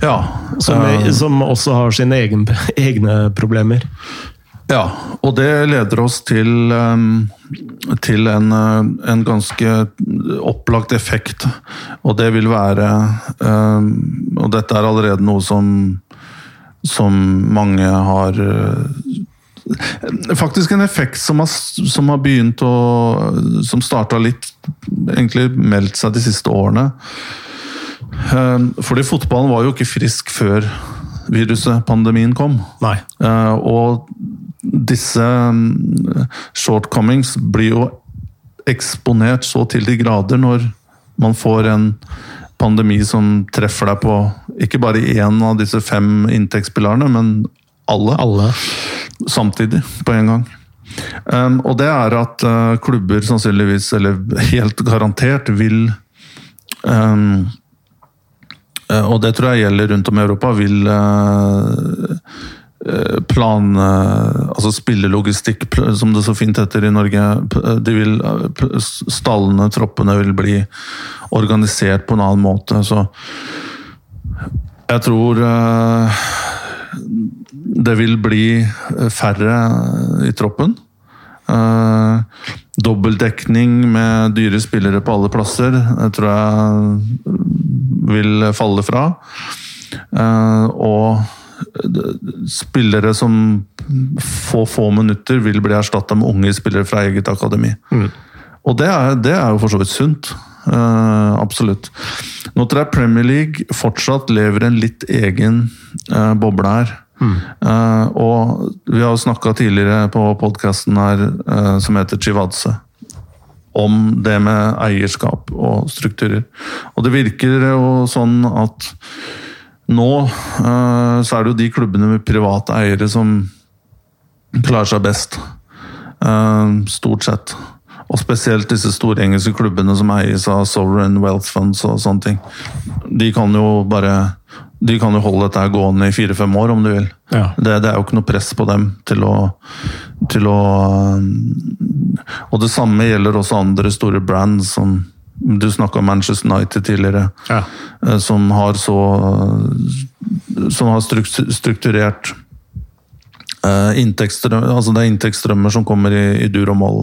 Ja. Som, som også har sine egen, egne problemer. Ja, og det leder oss til, um, til en, uh, en, ganske opplagt effekt. Og det vil være um, Og dette er allerede noe som, som mange har uh, Faktisk en effekt som har, som har begynt å Som starta litt Egentlig meldt seg de siste årene. Um, fordi fotballen var jo ikke frisk før viruset, pandemien, kom. Nei. Uh, og disse mm, shortcomings blir jo eksponert så til de grader når man får en pandemi som treffer deg på ikke bare én av disse fem inntektspilarene, men alle. alle. Samtidig, på en gang. Um, og det er at uh, klubber sannsynligvis, eller helt garantert, vil um, uh, Og det tror jeg gjelder rundt om i Europa, vil uh, plan eh, Altså spillelogistikk, som det så fint heter i Norge. De vil, eh, stallene, troppene, vil bli organisert på en annen måte. Så jeg tror det vil bli færre i troppen. Dobbeltdekning med dyre spillere på alle plasser, det tror jeg vil falle fra. Og spillere som få få minutter vil bli erstatta med unge spillere fra eget akademi. Mm. Og det er, det er, jo for så vidt sunt. Uh, absolutt. Nå tror jeg Premier League fortsatt lever en litt egen uh, boble her. Mm. Uh, og vi har jo snakka tidligere på podkasten her som heter Chivadze. om det med eierskap og strukturer. Og det virker jo sånn at nå eh, så er det jo de klubbene med private eiere som klarer seg best. Eh, stort sett. Og spesielt disse store engelske klubbene som eies av Sovereign Wealth Funds og sånne ting. De kan jo bare de kan jo holde dette gående i fire-fem år, om du vil. Ja. Det, det, er jo ikke noe press på dem til å, til å Og det samme gjelder også andre store brands som Du snakka om Manchester United tidligere. Ja. eh, Som har så Som har strukturert inntektsstrømmer altså det er inntektsstrømmer som kommer i, i dur og moll,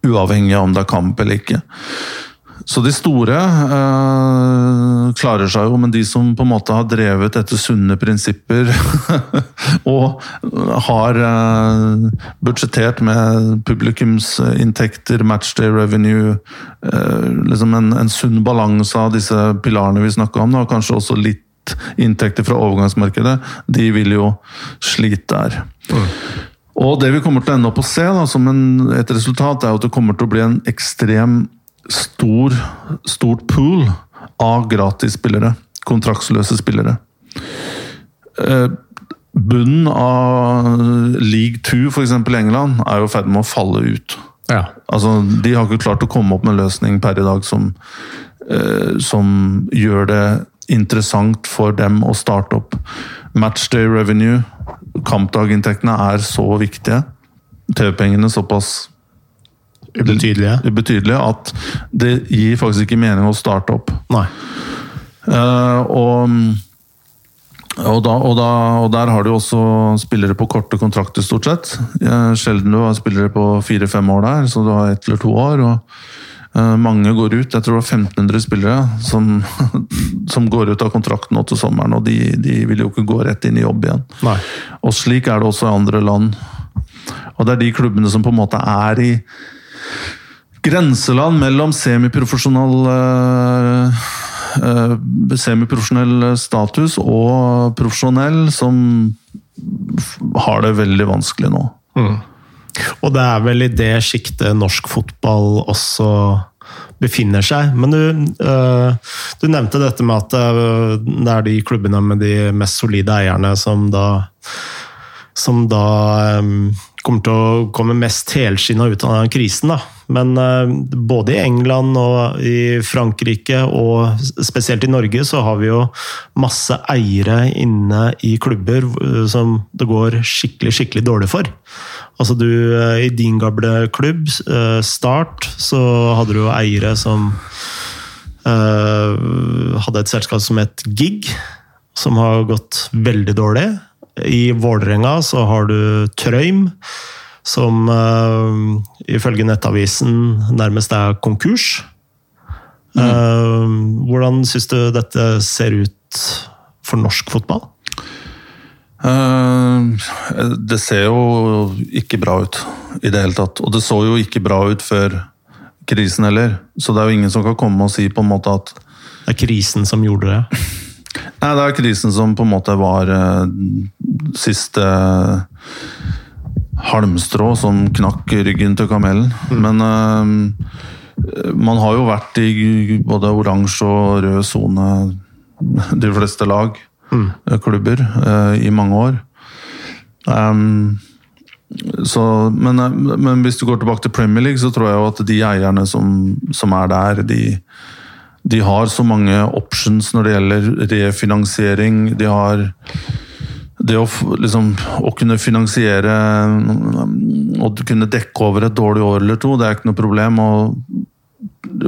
uavhengig av om det er kamp eller ikke. Så de store eh, klarer seg jo, men de som på en måte har drevet etter sunne prinsipper og har eh, budsjettert med publikumsinntekter, matchday revenue, eh, liksom en, en sunn balanse av disse pilarene vi snakka om, og kanskje også litt inntekter fra overgangsmarkedet, de vil jo slite der. Og det vi kommer til å ende opp å se da, som en, et resultat, er jo at det kommer til å bli en ekstrem stor, stort pool av gratisspillere. Kontraktsløse spillere. Eh, Bunnen av league 2, f.eks. i England, er jo i ferd med å falle ut. Ja. Altså, De har ikke klart å komme opp med en løsning per i dag som, eh, som gjør det interessant for dem å starte opp. Matchday revenue, kampdaginntektene, er så viktige. TV-pengene såpass Ubetydelige. Ubetydelige at det gir faktisk ikke mening å starte opp. Nei. Uh, og, og, da, og, da, og der har du også spillere på korte kontrakter, stort sett. Uh, sjelden du har spillere på fire-fem år der, så du har ett eller to år. eh, mange går ut. Jeg tror det var 1500 spillere som, som går ut av kontrakten nå til sommeren, og de, de vil jo ikke gå rett inn i jobb igjen. Nei. Og slik er det også i andre land. Og det er de klubbene som på en måte er i grenseland mellom semiprofesjonell uh, uh, semiprofesjonell status og profesjonell, som har det veldig vanskelig nå. Og det er vel i det sjiktet norsk fotball også befinner seg. Men du, øh, du nevnte dette med at det er de klubbene med de mest solide eierne som da som da kommer til å komme mest helskinna ut av krisen. Da. Men både i England og i Frankrike, og spesielt i Norge, så har vi jo masse eiere inne i klubber som det går skikkelig, skikkelig dårlig for. Altså du, øh, I din gamle klubb, øh, Start, så hadde du jo eiere som øh, hadde et selskap som het Gig, som har gått veldig dårlig. I Vålerenga så har du Trøym, som uh, ifølge Nettavisen nærmest er konkurs. Øh, hvordan syns du dette ser ut for norsk fotball? Uh, Det ser jo ikke bra ut i det hele tatt. Og det så jo ikke bra ut før krisen heller. Så det er jo ingen som kan komme og si på en måte at Det er krisen som gjorde det. Nei, det er krisen som på en måte var uh, siste halmstrå som knakk ryggen til kamelen. Men uh, man har jo vært i både oransje og rød sone, de fleste lag, mm. klubber, i mange år. Um, så, men, men hvis du går tilbake til Premier League, så tror jeg jo at de eierne som, som er der, de, de har så mange options når det gjelder refinansiering. De har det å, liksom, å kunne finansiere og kunne dekke over et dårlig år eller to, det er ikke noe problem. Og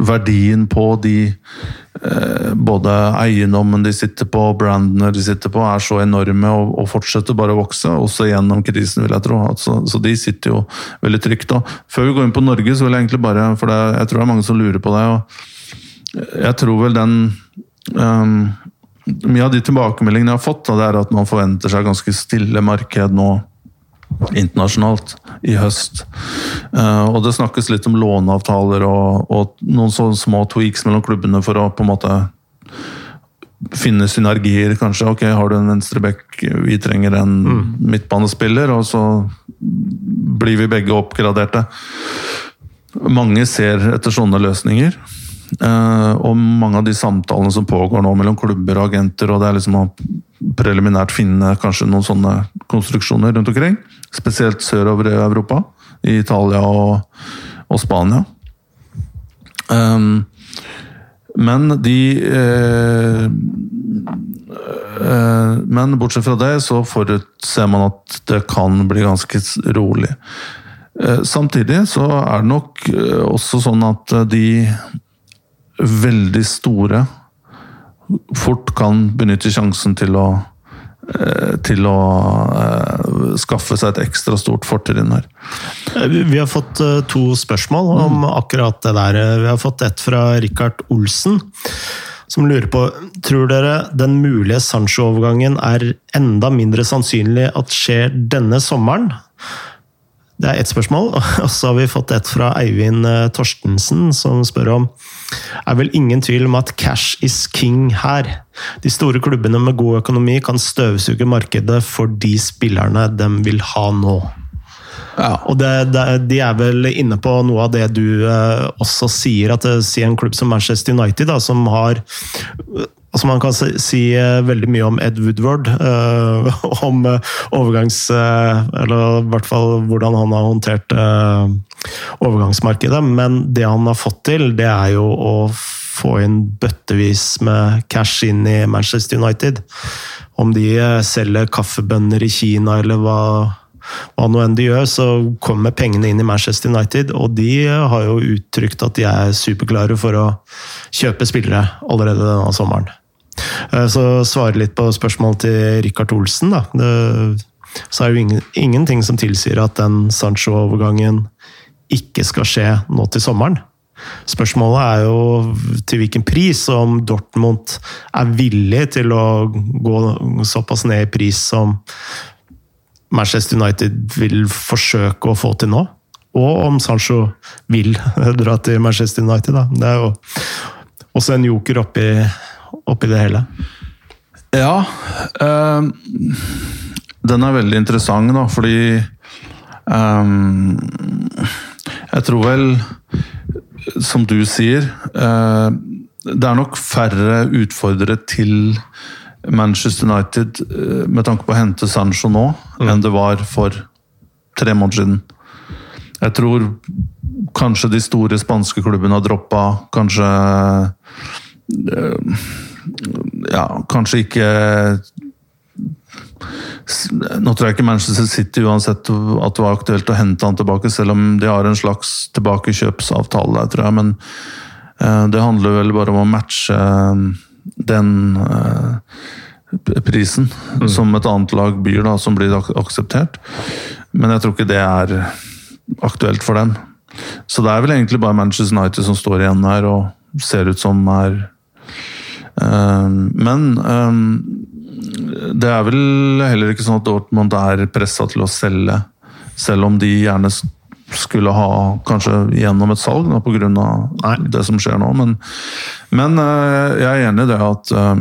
verdien på de eh, både eiendommen de sitter på, brandene de sitter på, er så enorme og, og fortsetter bare å vokse, også gjennom krisen, vil jeg tro. Altså, så de sitter jo veldig trygt. Og før vi går inn på Norge, så vil jeg egentlig bare For det, jeg tror det er mange som lurer på det. og jeg tror vel den um, Mye av de tilbakemeldingene jeg har fått, da, det er at man forventer seg ganske stille marked nå internasjonalt i høst. Uh, og det snakkes litt om låneavtaler og, og noen sånne små tweaks mellom klubbene for å på en måte finne synergier, kanskje. Ok, har du en venstreback, vi trenger en midtbanespiller, og så blir vi begge oppgraderte. mange ser etter sånne løsninger. Eh, og mange av de samtalene som pågår nå mellom klubber og agenter, og det er liksom å preliminært finne kanskje noen sånne konstruksjoner rundt omkring. Spesielt sørover i Europa. I Italia og, og Spania. Um, men de eh, eh, Men bortsett fra det, så forutser man at det kan bli ganske rolig. Eh, samtidig så er det nok eh, også sånn at de veldig store fort kan benytte sjansen til å eh, til å uh, skaffe seg et ekstra stort fortrinn her. Vi har fått to spørsmål om mm. akkurat det der. Vi har fått et fra Rikard Olsen, som lurer på Tror dere den mulige Sancho-overgangen er enda mindre sannsynlig at skjer denne sommeren? Det er ett spørsmål. Og så har vi fått et fra Eivind Torstensen, som spør om er vel ingen tvil om at cash is king her. De store klubbene med god økonomi kan støvsuge markedet for de spillerne de vil ha nå. Ja. Og det, det, De er vel inne på noe av det du eh, også sier, at si en klubb som Manchester United, da, som har Altså Man kan si eh, veldig mye om Ed Woodward, uh, om uh, overgangs... Eller i hvert fall hvordan han har håndtert overgangsmarkedet. Men det han har fått til, det er jo å få inn bøttevis med cash inn i Manchester United. Om de selger kaffebønner i Kina eller hva hva nå enn de gjør, så kommer pengene inn i Manchester United. Og de har jo uttrykt at de er superklare for å kjøpe spillere allerede denne sommeren. Eh, så svare litt på spørsmål til Rikard Olsen, da. Det, så er det jo ingen, ingenting som tilsier at den Sancho-overgangen ikke skal skje nå til sommeren. Spørsmålet er jo til hvilken pris, og om Dortmund er villig til å gå såpass ned i pris som Manchester United vil forsøke å få til nå. Og om Sancho vil dra til Manchester United. Da. Det er jo også en joker oppi, oppi det hele. Ja. Øh, den er veldig interessant, da, fordi øh, Jeg tror vel, som du sier øh, Det er nok færre utfordrere til Manchester United med tanke på å hente Sancho nå, mm. enn det var for tre måneder siden. Jeg tror kanskje de store spanske klubbene har droppa. Kanskje ja, kanskje ikke Nå tror jeg ikke Manchester City uansett at det var aktuelt å hente han tilbake, selv om de har en slags tilbakekjøpsavtale der, tror jeg. Men uh, det handler vel bare om å matche uh, den uh, prisen mm. som et annet lag byr, da, som blir akseptert. Men jeg tror ikke det er aktuelt for dem. Så det er vel egentlig bare Manchester United som står igjen her og ser ut som er men ehm, det er vel heller ikke sånn at Dortmund er pressa til å selge, selv om de gjerne skulle ha kanskje gjennom et salg pga. det som skjer nå. Men, men, eh, jeg er enig i det at uh,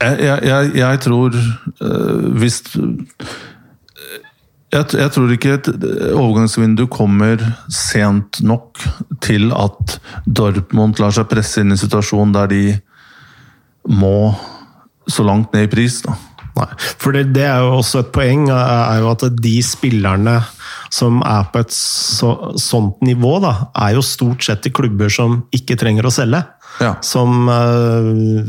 jeg, jeg, jeg, tror uh, hvis jeg, jeg, tror ikke et overgangsvindu kommer sent nok til at Dortmund lar seg presse inn i en situasjon der de må så langt ned i pris. da. Nei, for det, det, er jo også et poeng, er jo at de spillerne som er på et så, sånt nivå, da, er jo stort sett i klubber som ikke trenger å selge. Ja. Som uh,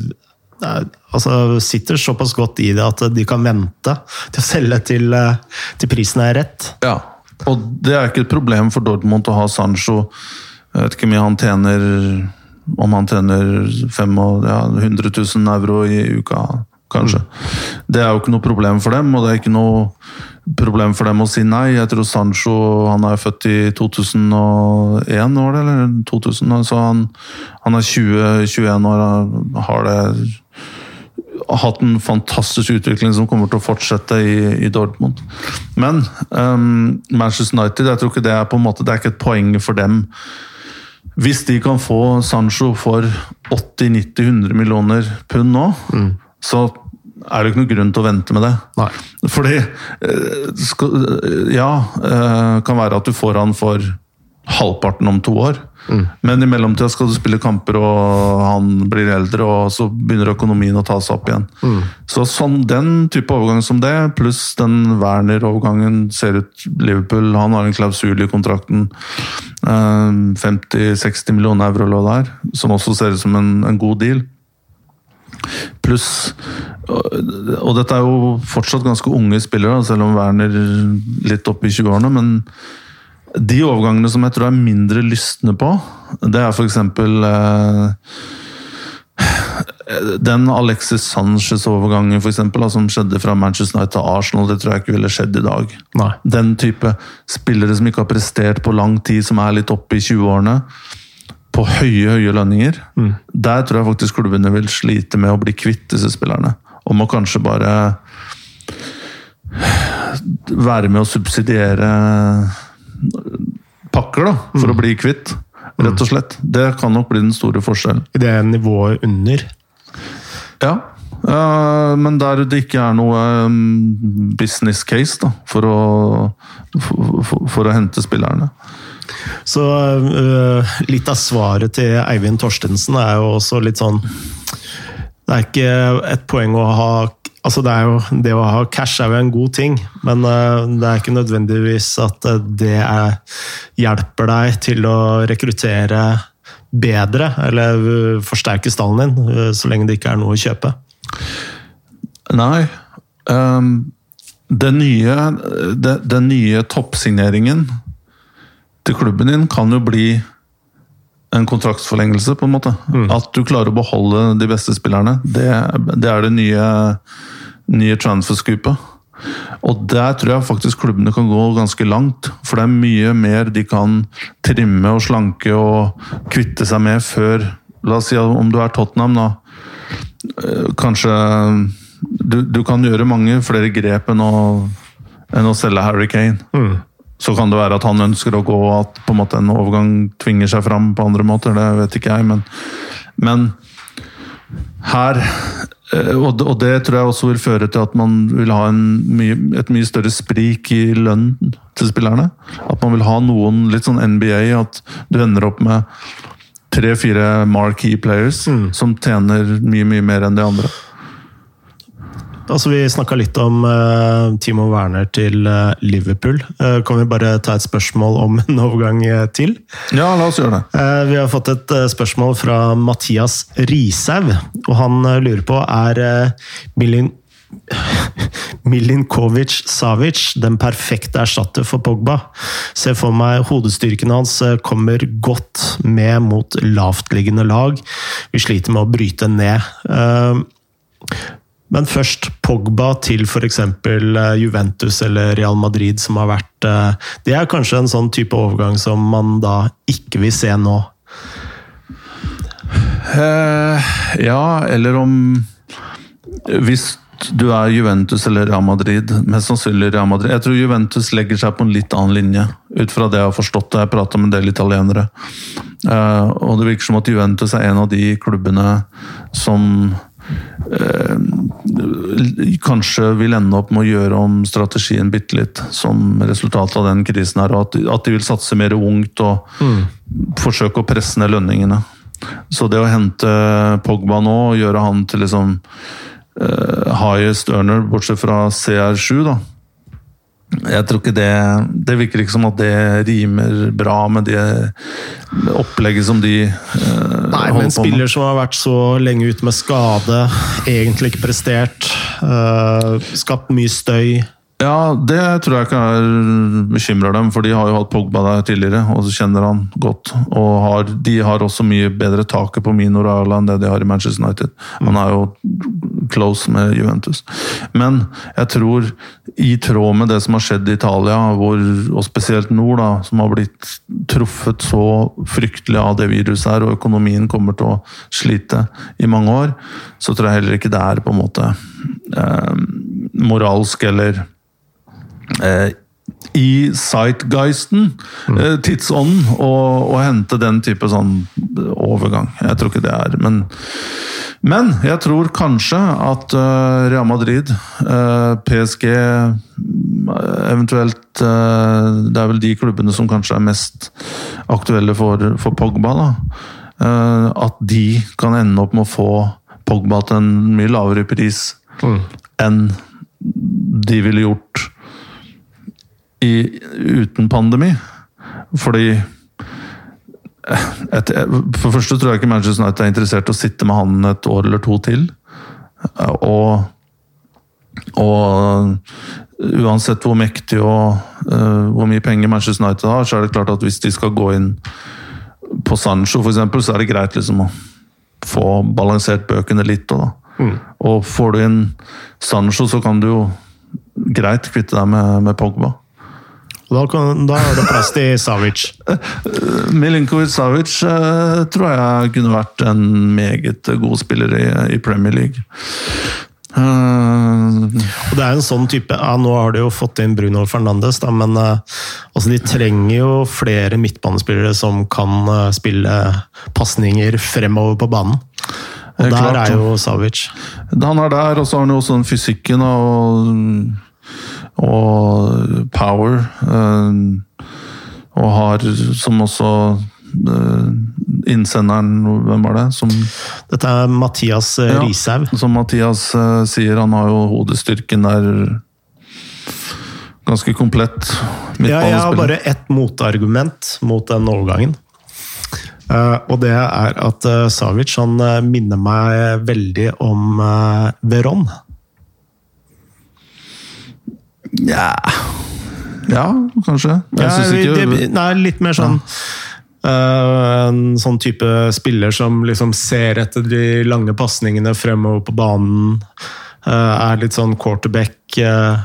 altså, sitter såpass godt i det at de kan vente til å selge til, eh, til prisen er rett. Ja, og det er ikke et problem for Dortmund å ha Sancho. Jeg vet ikke hvor mye han tjener om han tjener 500 ja, 100 000 euro i uka, kanskje. Det er jo ikke noe problem for dem, og det er ikke noe problem for dem å si nei. Jeg tror Sancho han er født i 2001, år, eller 2000, så han, han er 20-21 år og har det hatt en fantastisk utvikling som kommer til å fortsette i, i Dortmund. Men um, Manchester United jeg tror ikke det er på en måte, det er ikke et poeng for dem. Hvis de kan få Sancho for 80-90-100 millioner pund nå, mm. så er det ikke noe grunn til å vente med det. Nei. Fordi eh, skal, Ja, eh, kan være at du får han for halvparten om to år. Men i mellomtida skal du spille kamper, og han blir eldre, og så begynner økonomien å ta seg opp igjen. Så sånn, Den type overgang som det, pluss den Werner-overgangen, ser ut Liverpool Han har en klausul i kontrakten. eh, 50-60 millioner euro lå der, som også ser ut som en, en god deal. Pluss og, dette er jo fortsatt ganske unge spillere, selv om Werner litt oppe i 20-årene. Men de overgangene som jeg tror er mindre lystne på, det er f.eks. Eh, den Alexis Sanchez-overgangen for eksempel, da, som skjedde fra Manchester United til Arsenal, det tror jeg ikke ville skjedd i dag. Nei. Den type spillere som ikke har prestert på lang tid, som er litt oppe i 20-årene, på høye, høye lønninger. Der tror jeg faktisk klubbene vil slite med å bli kvitt disse spillerne. Og må kanskje bare være med å subsidiere pakker, da, for å bli kvitt. Rett og slett. Det kan nok bli den store forskjellen. I det nivået under. Ja. eh, men der det ikke er noe um, business case da, for å, for, for, for å hente spillerne. Så uh, litt av svaret til Eivind Torstensen er jo også litt sånn Det er ikke et poeng å ha Altså det, er jo, det å ha cash er jo en god ting, men øh, det er ikke nødvendigvis at øh, det er, hjelper deg til å rekruttere bedre, eller øh, forsterke stallen din, så lenge det ikke er noe å kjøpe. Nei. Um, den nye, den, den nye toppsigneringen til klubben din kan jo bli en kontraktsforlengelse, på en måte. At du klarer å beholde de beste spillerne. Det, det er det nye, nye transfer-scoopet. Og der tror jeg faktisk klubbene kan gå ganske langt. For det er mye mer de kan trimme og slanke og kvitte seg med før La oss si om du er Tottenham, da. eh, Kanskje du, du kan gjøre mange flere grep enn å, enn å selge Harry Kane. Så kan det være at han ønsker å gå, og at på en måte en overgang tvinger seg fram på andre måter. Det vet ikke jeg, men, men her eh, og det, og det tror jeg også vil føre til at man vil ha en mye, et mye større sprik i lønn til spillerne. At man vil ha noen litt sånn NBA, at du ender opp med tre-fire marquee players som tjener mye, mye mer enn de andre. Altså, vi snakka litt om uh, Timo Werner til uh, Liverpool. Uh, kan vi bare ta et spørsmål om en overgang til? Ja, la oss gjøre det. Vi har fått et spørsmål fra Mathias Rishaug, og han lurer på er Milin Milinkovic Savic den perfekte erstatter for Pogba. Ser for meg hodestyrken hans kommer godt med mot lavtliggende lag. Vi sliter med å bryte ned. Eh, Men først Pogba til f.eks. Juventus eller Real Madrid, som har vært eh, Det er kanskje en sånn type overgang som man da ikke vil se nå. Eh, ja, eller om Hvis du er Juventus eller Real Madrid, mest sannsynlig Real Madrid Jeg tror Juventus legger seg på en litt annen linje, ut fra det jeg har forstått. Jeg prater med en del italienere. Eh, og det virker som at Juventus er en av de klubbene som eh, kanskje vil ende opp med å gjøre om strategien bitte litt, som resultat av den krisen her. Og at, de vil satse mer ungt og forsøke å presse ned lønningene. Så det å hente Pogba nå og gjøre han til liksom eh, highest earner, bortsett fra CR7, da. Jeg tror ikke det Det virker ikke som at det rimer bra med det opplegget som de eh, Nei, men en spiller som har vært så lenge ute med skade, egentlig ikke prestert, øh, skapt mye støy Ja, det tror jeg ikke er bekymrer dem, for de har jo hatt Pogba der tidligere, og så kjenner han godt. Og har, de har også mye bedre taket på Mino Rala enn det de har i Manchester United. Han er jo close med Juventus. Men jeg tror, i tråd med det som har skjedd i Italia, hvor, og spesielt nord, da, som har blitt truffet så fryktelig av det viruset her, og økonomien kommer til å slite i mange år, så tror jeg heller ikke det er på en måte eh, moralsk eller eh, i sightgeisten, eh, tidsånden, og, og hente den type sånn overgang. Jeg tror ikke det er Men Men jeg tror kanskje at uh, Real Madrid, uh, PSG Eventuelt uh, Det er vel de klubbene som kanskje er mest aktuelle for, for Pogba. da. At de kan ende opp med å få Pogba til en mye lavere pris mm. enn de ville gjort i, uten pandemi. Fordi et, For det første tror jeg ikke Manchester United er interessert i å sitte med han et år eller to til. Og, og uansett hvor mektig og uh, hvor mye penger Manchester United har, så er det klart at hvis de skal gå inn på Sancho f.eks., så er det greit liksom å få balansert bøkene litt. Og, mm. og får du inn Sancho, så kan du jo greit kvitte deg med, med Pogba. Da, kan, da er det plass til Savic. Milinkovic Savic uh, tror jeg kunne vært en meget god spiller i, i Premier League. Uh, og det er en sånn type ja, Nå har de jo fått inn Bruno Fernandes, da, men uh, altså de trenger jo flere midtbanespillere som kan uh, spille pasninger fremover på banen. Og der klart, er jo Savic. Han er der, og så har han jo også den fysikken og, og power. og har, som også innsenderen, hvem var det? Som, Dette er Mathias eh, ja, Rishaug. Som Mathias sier, han har jo hodestyrken der ganske komplett. Ja, jeg har bare ett motargument mot den overgangen. Uh, og det er at uh, Savic han minner meg veldig om Veron. Ja Ja, kanskje. Ja, ikke... det, nei, litt mer sånn. Uh, en sånn type spiller som liksom ser etter de lange pasningene fremover på banen. Uh, er litt sånn quarterback. Uh.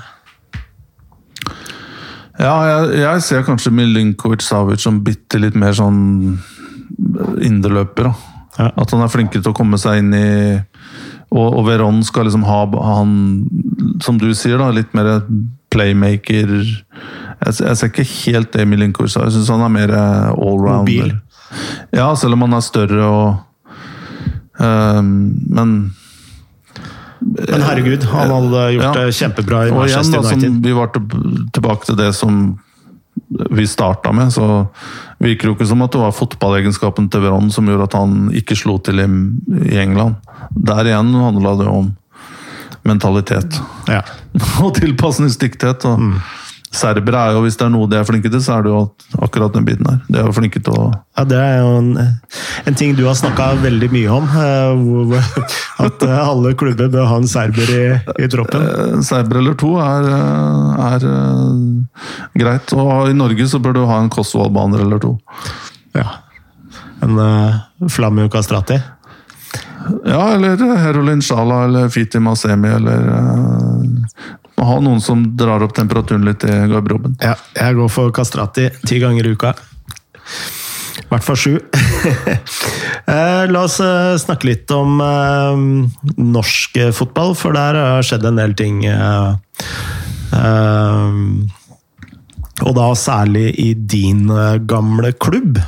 Ja, jeg, jeg, ser kanskje Milinkovic Savic som bitte litt mer sånn indreløper. Ja. At han er flinkere til å komme seg inn i og, og Veron skal liksom ha han, som du sier, da, litt mer playmaker jeg, jeg ser ikke helt det Milinkovic. Jeg syns han er mer allrounder. allround. Mobil. Ja, selv om han er større og uh, Men men herregud, han hadde gjort ja. det kjempebra i Manchester igjen, United. Da, vi var tilbake til det som vi starta med, så virker det jo ikke som at det var fotballegenskapen til Veron som gjorde at han ikke slo til i, i England. Der igjen handla det om mentalitet. Ja. og tilpasningsdyktighet. Og, mm. Serbere er jo, hvis det er noe de er flinke til, så er det jo akkurat den biten her. De er jo flinke til å Ja, Det er jo en, en ting du har snakka veldig mye om. Eh, at eh, alle klubber bør ha en serber i, i troppen. Eh, serber eller to er, er, greit. Og i Norge så bør du ha en Kosovo-albaner eller to. Ja. En uh, Flamio Kastrati? Ja, eller Herolin Shala eller Fiti Masemi eller uh, må ha noen som drar opp temperaturen litt i garderoben. Ja, jeg går for Kastrati ti ganger i uka. I hvert fall sju. Eh, la oss eh, snakke litt om eh, norsk fotball, for der har skjedd en del ting. og da særlig i din gamle klubb.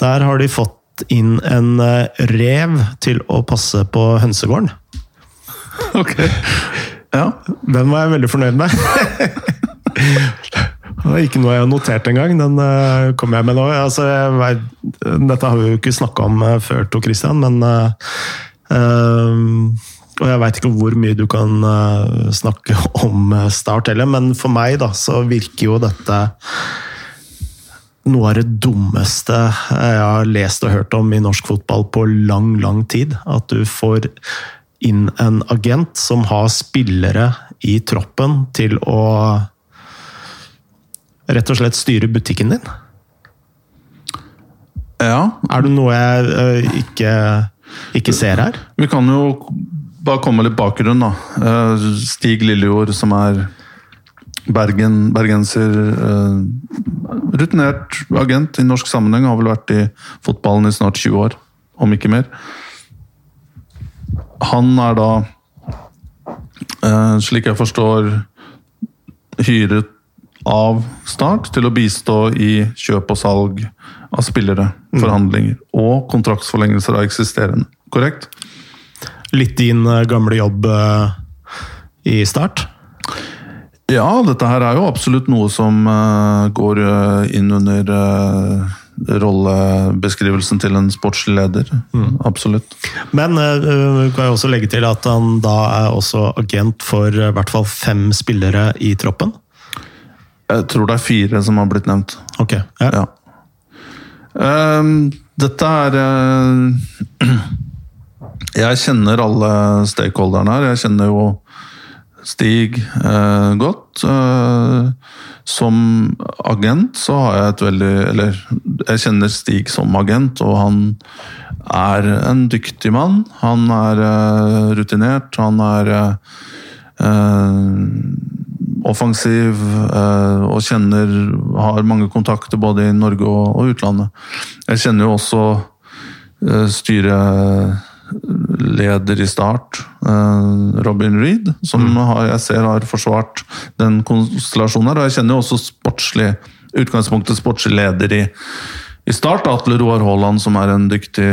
Der har de fått inn en rev til å passe på hønsegården. Ok. Ja. Den var jeg veldig fornøyd med. Det var ikke noe jeg har notert engang. Den uh, kom jeg med nå. Altså, jeg, dette har vi jo ikke snakka om uh, før, Tor Christian, men uh, Og jeg veit ikke hvor mye du kan snakke om Start heller, men for meg da, så virker jo dette noe av det dummeste jeg har lest og hørt om i norsk fotball på lang, lang tid. At du får inn en agent som har spillere i troppen til å rett og slett styre butikken din? Ja. Er det noe jeg uh, ikke, ikke, ser her? Vi kan jo bare komme litt bakgrunn, da. Uh, Stig Lillejord, som er Bergen, bergenser. Uh, rutinert agent i norsk sammenheng. Har vel vært i fotballen i snart 20 år, om ikke mer. Han er da, eh, slik jeg forstår, hyret av Start til å bistå i kjøp og salg av spillere, mm. forhandlinger og kontraktsforlengelser av eksisterende. Korrekt? litt din eh, gamle jobb eh, i Start? Ja, dette her er jo absolutt noe som eh, går inn under rollebeskrivelsen til en sportslig leder. Absolutt. Men uh, kan jo også legge til at han da er også agent for eh, i hvert fall fem spillere i troppen. Jeg tror det er fire som har blitt nevnt. Ok, ja. Ja. Um, dette er uh, Jeg kjenner alle stakeholderne her. Jeg kjenner jo Stig uh, godt. Eh, som agent så har jeg et veldig Eller jeg kjenner Stig som agent, og han er en dyktig mann. Han er eh, rutinert. Han er eh, offensiv eh, og kjenner Har mange kontakter både i Norge og, og utlandet. Jeg kjenner jo også eh, styreleder i Start, eh, Robin Reed, som jeg ser har forsvart den konstellasjonen her. Og jeg kjenner jo også sportslig utgangspunktet sportslig leder i, i Start, Atle Roar Haaland, som er en dyktig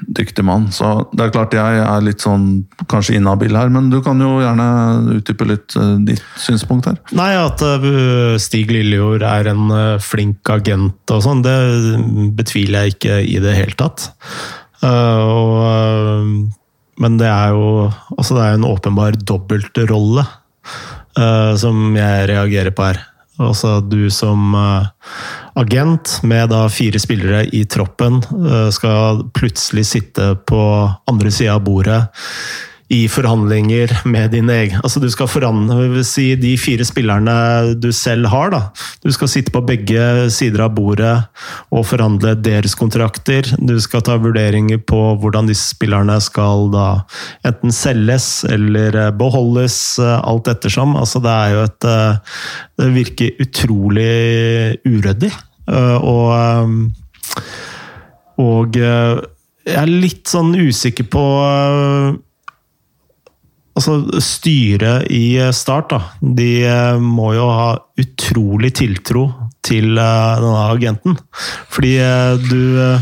dyktig mann. Så det er klart jeg er litt sånn kanskje inhabil her, men du kan jo gjerne utdype litt eh, ditt synspunkt her. Nei, at eh, Stig Lillejord er en flink agent og sånn, det betviler jeg ikke i det hele tatt. Eh, og, eh, men det er jo altså det er en åpenbar dobbeltrolle eh, som jeg reagerer på her. Altså du som agent med da fire spillere i troppen skal plutselig sitte på andre sida av bordet i forhandlinger med dine egne Altså du skal forhandle si de fire spillerne du selv har, da. Du skal sitte på begge sider av bordet og forhandle deres kontrakter. Du skal ta vurderinger på hvordan disse spillerne skal da enten selges eller eh, beholdes, eh, alt ettersom. Altså det er jo et eh, Det virker utrolig uryddig. Og og jeg er litt sånn usikker på Altså, Styret i Start da, de eh, må jo ha utrolig tiltro til eh, denne agenten. Fordi eh, du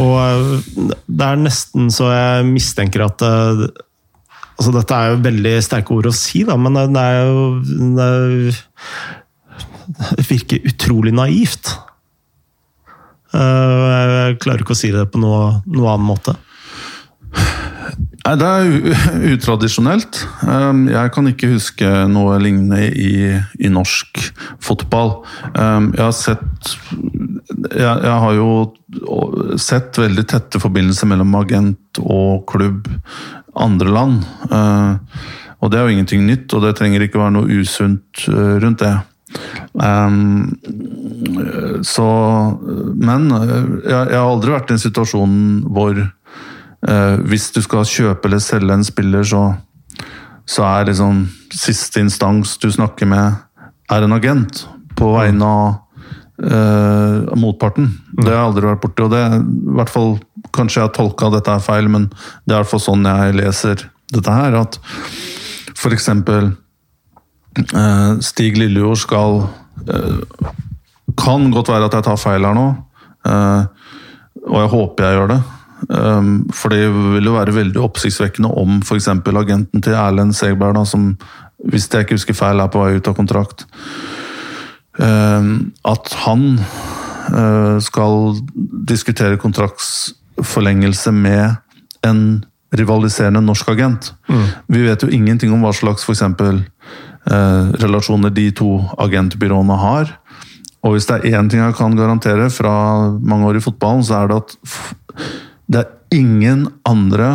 Og det er nesten så jeg mistenker at altså Dette er jo veldig sterke ord å si, da, men det er jo det virker utrolig naivt. Jeg klarer ikke å si det på noe, noe annen måte. Nei, Det er utradisjonelt. Um, jeg kan ikke huske noe lignende i, i norsk fotball. Um, jeg har sett jeg, jeg, har jo sett veldig tette forbindelser mellom agent og klubb andre land. Uh, og det er jo ingenting nytt, og det trenger ikke være noe usunt uh, rundt det. Så Men jeg, jeg har aldri vært i en situasjon hvor Eh, hvis du skal kjøpe eller selge en spiller, så, så er liksom siste instans du snakker med, er en agent på vegne av Uh, motparten. Det har jeg aldri vært borti. og det i hvert fall, Kanskje jeg har tolka dette er feil, men det er i hvert fall sånn jeg leser dette her. At f.eks. Uh, Stig Lillejord skal uh, Kan godt være at jeg tar feil her nå, uh, og jeg håper jeg gjør det. Um, for det vil jo være veldig oppsiktsvekkende om f.eks. agenten til Erlend Segberg, da, som hvis jeg ikke husker feil er på vei ut av kontrakt, um, at han uh, skal diskutere kontraktsforlengelse med en rivaliserende norsk agent. Mm. Vi vet jo ingenting om hva slags eksempel, uh, relasjoner de to agentbyråene har. Og hvis det er én ting jeg kan garantere fra mange år i fotballen, så er det at det er ingen andre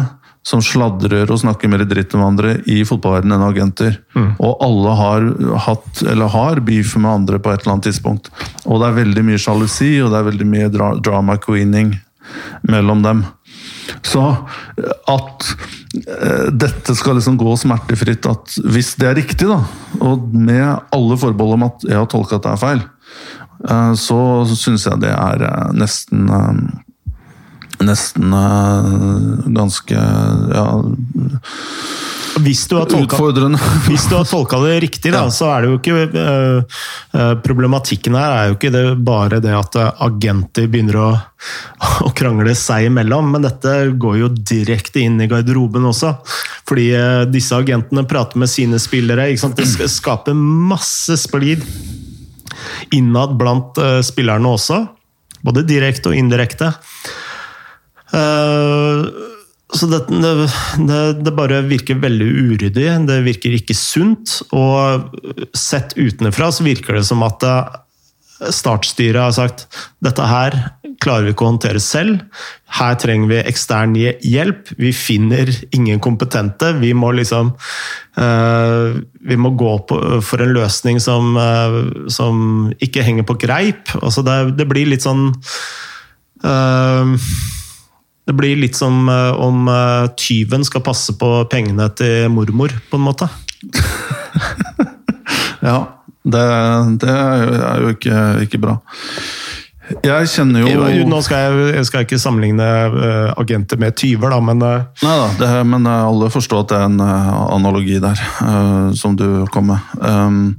som sladrer og snakker mer dritt om andre i fotballverdenen enn agenter. Mm. Og alle har hatt, eller har, beef med andre på et eller annet tidspunkt. Og det er veldig mye sjalusi, og det er veldig mye dra drama queening mellom dem. Så at uh, dette skal liksom gå smertefritt, at hvis det er riktig, da, og med alle forbehold om at jeg har tolka at det er feil, uh, så syns jeg det er uh, nesten nesten uh, ganske ja, Hvis du har tolka, Utfordrende. hvis du har tolka det riktig, da, Ja. så er det jo ikke øh, øh, Problematikken her er jo ikke det, bare det at agenter begynner å, å krangle seg imellom, men dette går jo direkte inn i garderoben også. Fordi disse agentene prater med sine spillere. Det sk- skaper masse splid innad blant spillerne også. Både direkte og indirekte. Eh, så det, det, det, bare virker veldig uryddig. Det virker ikke sunt. Og sett utenfra så virker det som at eh, startstyret har sagt dette her klarer vi ikke å håndtere selv. Her trenger vi ekstern hjelp. Vi finner ingen kompetente. Vi må liksom eh, Vi må gå for en løsning som, som ikke henger på greip. Altså det, det blir litt sånn det blir litt som eh, om eh, tyven skal passe på pengene til mormor, på en måte. Ja, det, det er jo- ikke, ikke bra. Jeg kjenner jo Nå skal jeg, jeg skal ikke sammenligne eh, agenter med tyver, da, men Nei da, men alle forstår at det er en analogi der, som du kom med.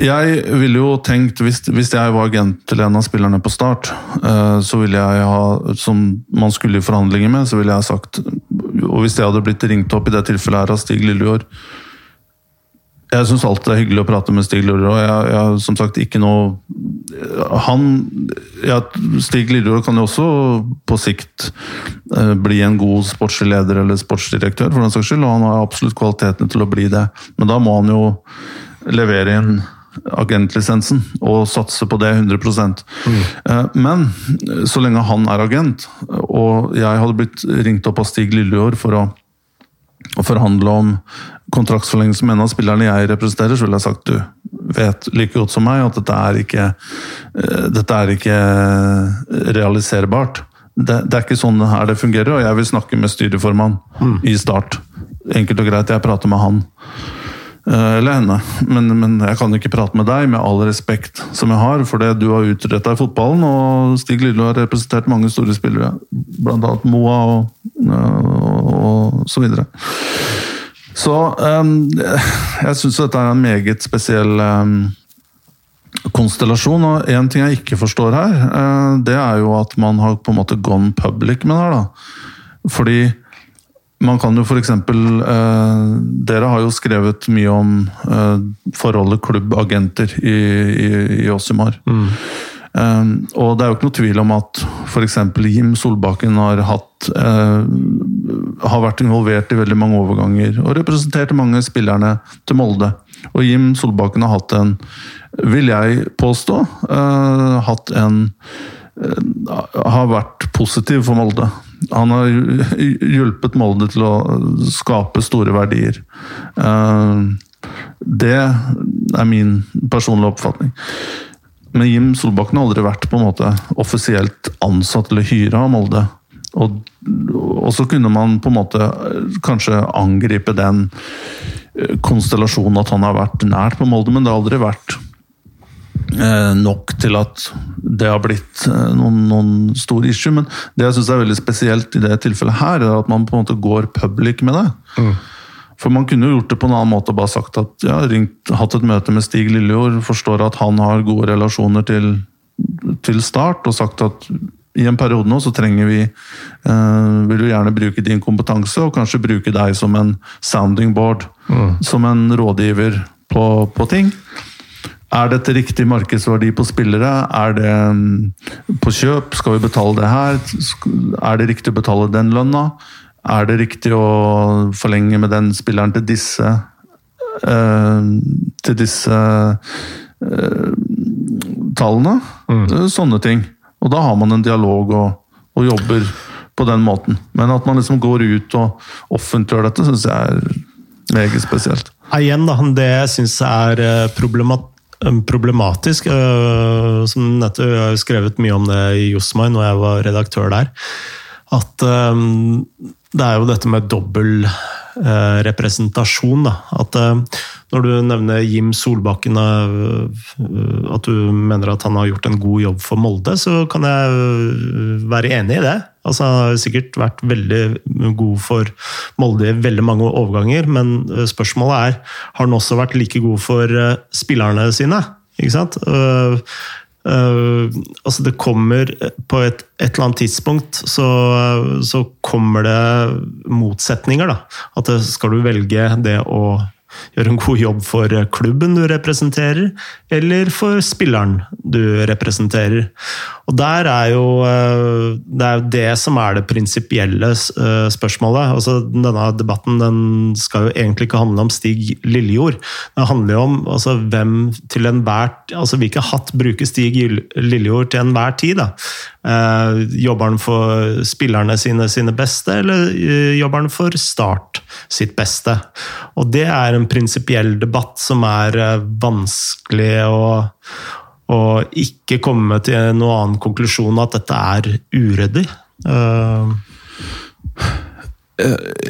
Jeg ville jo tenkt, hvis, hvis jeg var agent til en av spillerne på start, eh, så ville jeg ha, som man skulle i forhandlinger med, så ville jeg sagt Og hvis jeg hadde blitt ringt opp i det tilfellet her av Stig Lillejord jeg syns alltid det er hyggelig å prate med Stig Lillejord. og Jeg, jeg som sagt ikke noe Han ja, Stig Lillejord kan jo også på sikt eh, bli en god sportslig leder eller sportsdirektør, for den saks skyld, og han har absolutt kvalitetene til å bli det. Men da må han jo levere inn agentlisensen og satse på det 100 mm. Men så lenge han er agent, og jeg hadde blitt ringt opp av Stig Lillejord for å å forhandle om kontraktsforlengelse med en av spillerne jeg representerer, så ville jeg sagt du vet like godt som meg at dette er ikke, eh, dette er ikke realiserbart. Det, det er ikke sånn her det fungerer, og jeg vil snakke med styreformann i Start. Enkelt og greit, jeg prater med han. Eh, Eller henne. Men, men jeg kan ikke prate med deg, med all respekt som jeg har for det du har utretta i fotballen. Og Stig Lillo har representert mange store spillere, bl.a. Moa og, og så videre. Så um, jeg syns dette er en meget spesiell um, konstellasjon. Og én ting jeg ikke forstår her, uh, det er jo at man har på en måte gone public med det her. da. Fordi man kan jo f.eks. Eh, dere har jo skrevet mye om eh, forholdet klubbagenter i, i, i Åsimar. Eh, og det er jo ikke noe tvil om at f.eks. Jim Solbakken har, hatt, eh, har vært involvert i veldig mange overganger og representert mange spillerne til Molde. Og Jim Solbakken har hatt en, vil jeg påstå, eh, hatt en har vært positiv for Molde. Han har hjulpet Molde til å skape store verdier. Eh, Det er min personlige oppfatning. Men Jim Solbakken har aldri vært på en måte offisielt ansatt eller hyra av Molde. Og, og så kunne man på en måte kanskje angripe den konstellasjonen at han har vært nært på Molde, men det har aldri vært nok til at det har blitt eh, noen, noen stor issue. Men det jeg syns er veldig spesielt i det tilfellet her, er at man på en måte går public med det. For man kunne jo gjort det på en annen måte og bare sagt at ja, ringt, hatt et møte med Stig Lillejord, forstår at han har gode relasjoner til, til Start, og sagt at i en periode nå så trenger vi eh, Vil du gjerne bruke din kompetanse, og kanskje bruke deg som en sounding board, som en rådgiver på, på ting. Er dette riktig markedsverdi på spillere? Er det mm, på kjøp? Skal vi betale det her? Er det riktig å betale den lønna? Er det riktig å forlenge med den spilleren til disse eh, Til disse eh, tallene? Mm. Sånne ting. Og da har man en dialog og, og jobber på den måten. Men at man liksom går ut og offentliggjør dette, syns jeg er meget spesielt. Igjen, da, det jeg syns er problematisk problemat problematisk eh, Som nettopp, Jeg har skrevet mye om det i Josmai når jeg var redaktør der. At eh, det er jo dette med dobbel eh, representasjon. Da. At eh, når du nevner Jim Solbakken, at du mener at han har gjort en god jobb for Molde, så kan jeg være enig i det. Altså, han har sikkert vært veldig god for Molde i veldig mange overganger, men spørsmålet er har han også vært like god for spillerne sine. Ikke sant? Uh, altså det kommer På et, et, eller annet tidspunkt så, så kommer det motsetninger. da. At skal du velge det å gjøre en god jobb for klubben du representerer, eller for spilleren du representerer. Og der er jo eh, Det er jo det som er det prinsipielle eh, spørsmålet. Altså, denne debatten den skal jo egentlig ikke handle om Stig Lillejord. Det handler jo om altså, hvem til enhver altså Hvilke hatt bruker Stig Lillejord til enhver tid? da? Eh, jobber han for spillerne sine sine beste, eller uh, jobber han for Start sitt beste? Og det er en prinsipiell debatt som er vanskelig å og ikke komme til noen annen konklusjon at dette er uryddig. Uh.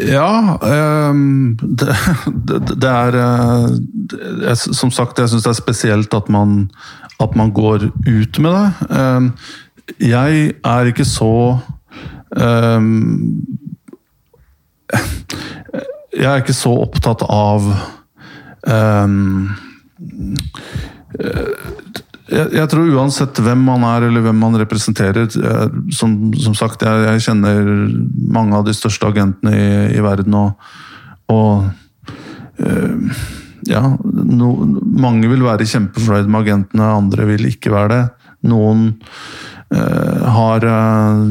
Ja det, det, er Som sagt, jeg syns det er spesielt at man, at man, går ut med det. Jeg er ikke så Jeg er ikke så opptatt av jeg, jeg, tror uansett hvem man er eller hvem man representerer jeg, som, som, sagt, jeg, jeg, kjenner mange av de største agentene i, i verden, og, og uh, ja, no, mange vil være kjempefornøyd med agentene, andre vil ikke være det. Noen har øh,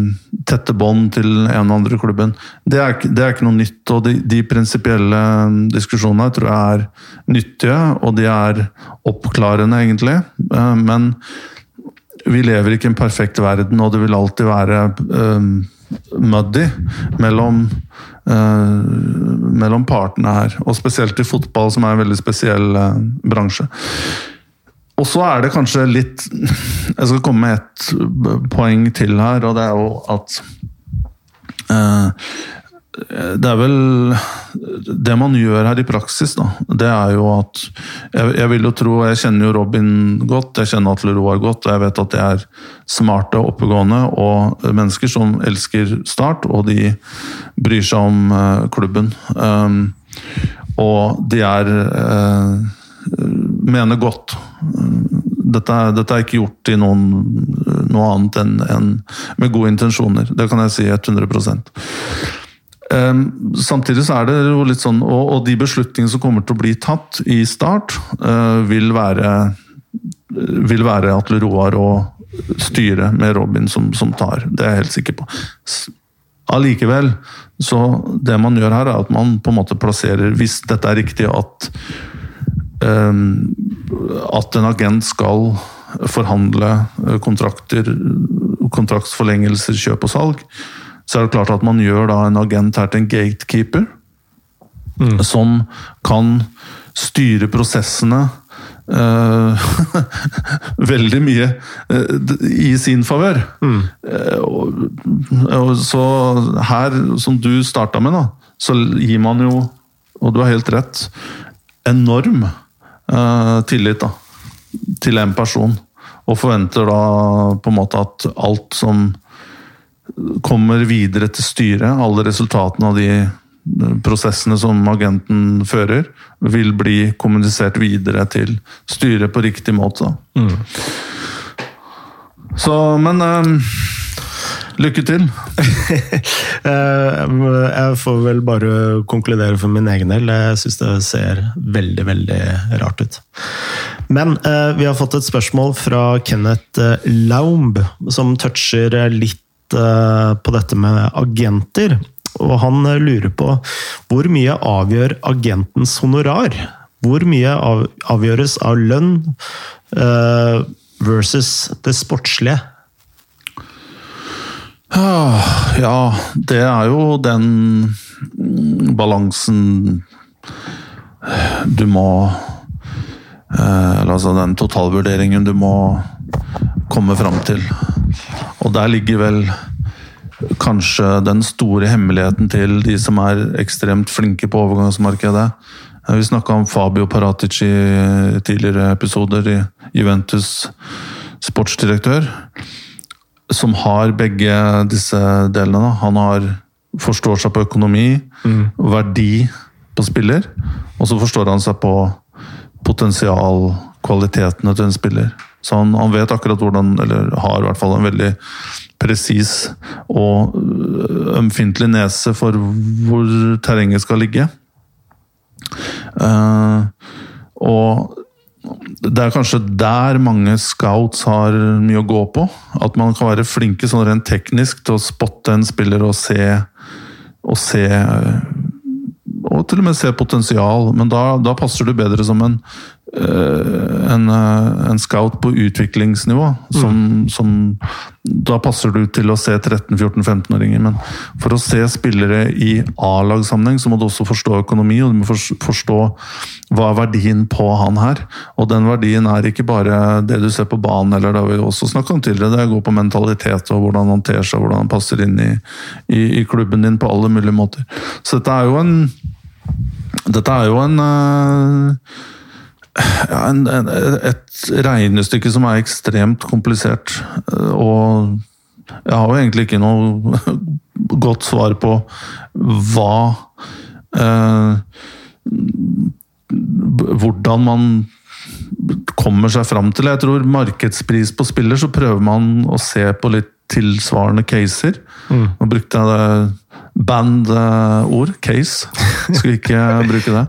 tette bånd til en og andre klubben. Det er, det er ikke noe nytt, og de, de prinsipielle diskusjonene tror jeg er nyttige, og de er oppklarende, egentlig. Eh, men vi lever ikke i en perfekt verden, og det vil alltid være uh, muddy mellom, uh, mellom partene her. Og spesielt i fotball, som er en veldig spesiell bransje. Og så er det kanskje litt Jeg skal komme med et poeng til her, og det er jo at eh, det er vel Det man gjør her i praksis, da, det er jo at jeg, jeg, vil jo tro Jeg kjenner jo Robin godt, jeg kjenner Atle Roar godt, og jeg vet at de er smarte, oppegående og mennesker som elsker Start, og de bryr seg om uh, klubben. Um, og de er uh, mener godt. Dette dette er ikke gjort i noen, noe annet enn en med gode intensjoner. Det kan jeg si 100 um, Samtidig så er det jo litt sånn Og, og de beslutningene som kommer til å bli tatt i start, uh, vil være vil være Atle Roar og styret med Robin som, som, tar. Det er jeg helt sikker på. Allikevel, så det man gjør her, er at man på en måte plasserer Hvis dette er riktig, at Ehm, at en agent skal forhandle eh, kontrakter, kontraktsforlengelser, kjøp og salg, så er det klart at man gjør da en agent her til en gatekeeper. Mm. Som kan styre prosessene uh, veldig mye uh, i sin favør. Mm. Uh, så her, som du starta med, da, så gir man jo, og du har helt rett, enorm uh, tillit da, til en person. Og forventer da på en måte at alt som kommer videre til styret, alle resultatene av de eh, prosessene som agenten fører, vil bli kommunisert videre til styret på riktig måte. Mm. Så, men uh, Lykke til! Eh, jeg får vel bare konkludere for min egen del. Jeg syns det ser veldig, veldig rart ut. Men eh, vi har fått et spørsmål fra Kenneth eh, Laumb, som toucher litt på dette med agenter. Og han lurer på hvor mye avgjør agentens honorar? Hvor mye avgjøres av lønn versus det sportslige? Ah, ja, det er jo den balansen du må Eller Altså den totalvurderingen du må komme fram til. Og der ligger vel kanskje den store hemmeligheten til de som er ekstremt flinke på overgangsmarkedet. Vi snakka om Fabio Paratici i tidligere episoder, i Juventus sportsdirektør, som har begge disse delene. Da. Han har, forstår seg på økonomi, verdi på spiller, og så forstår han seg på potensialkvalitetene til en spiller. Så han, han vet akkurat hvordan, eller har i hvert fall en veldig presis og øh, ømfintlig nese for hvor terrenget skal ligge. Uh, og det er kanskje der mange scouts har mye å gå på. At man kan være flinke sånn rent teknisk til å spotte en spiller og se og se og til og med se potensial, men da, da passer du bedre som en, eh, en, eh, en scout på utviklingsnivå. Som, mm. som, da passer du til å se 13-14-15-åringer. Men for å se spillere i A-lagssammenheng, så må du også forstå økonomi, og du må forstå hva er verdien på han her. Og den verdien er ikke bare det du ser på banen, eller det har vi også snakka om tidligere. Det går på mentalitet og hvordan han ter seg, hvordan han passer inn i, i, i klubben din på alle mulige måter. Så dette er jo en dette er jo en, ja, en, en, et regnestykke som er ekstremt komplisert. Og jeg har jo egentlig ikke noe godt svar på hva eh, Hvordan man kommer seg fram til. Jeg tror markedspris på spiller, så prøver man å se på litt tilsvarende caser. Mm. Nå brukte jeg det band-ord, case. Skulle ikke bruke det.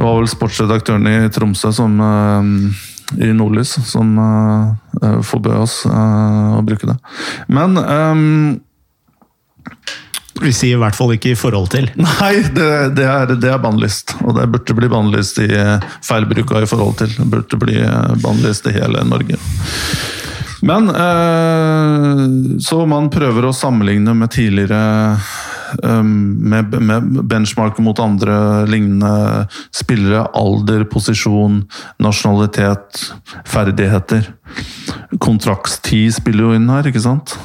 Det var vel sportsredaktøren i Tromsø som i Nordlys som uh, forbød oss uh, å bruke det. Men um, Vi sier i hvert fall ikke i forhold til. Nei, det, det er, det er bannlyst. Og det burde bli bannlyst i feilbruka i forhold til. Det burde bli bannlyst i hele Norge. Men eh, Så man prøver å sammenligne med tidligere med, med benchmarker mot andre lignende spillere. Alder, posisjon, nasjonalitet, ferdigheter. Kontraktstid spiller jo inn her, ikke sant?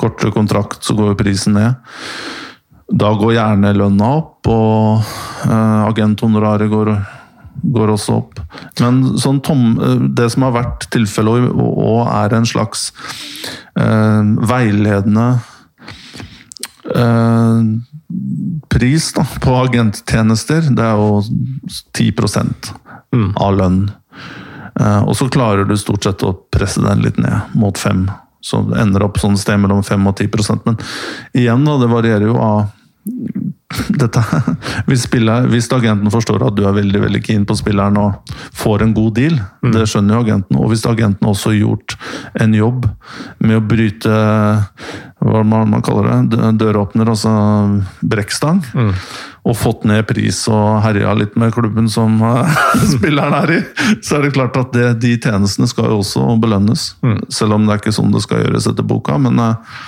Kortere kontrakt, så går jo prisen ned. Da går gjerne lønna opp, og agenthonoraret går går også opp. Men sånn tom, eh, det som har vært tilfellet, og er en slags eh, veiledende eh, pris da, på agenttjenester, det er jo 10 mm. av lønn. Eh, og så klarer du stort sett å presse den litt ned, mot 5 Så det ender opp sånn sted mellom 5 og 10% Men igjen, da, det varierer jo av dette, hvis, spiller, hvis, agenten forstår at du er veldig veldig keen på spilleren og får en god deal, mm. det skjønner jo agenten. Og hvis agenten også har gjort en jobb med å bryte hva man, man kaller det, døråpner, altså brekkstang, mm. og fått ned pris og herja litt med klubben som spilleren er i, så er det klart at det, de tjenestene skal jo også belønnes. Mm. Selv om det er ikke sånn det skal gjøres etter boka. men uh,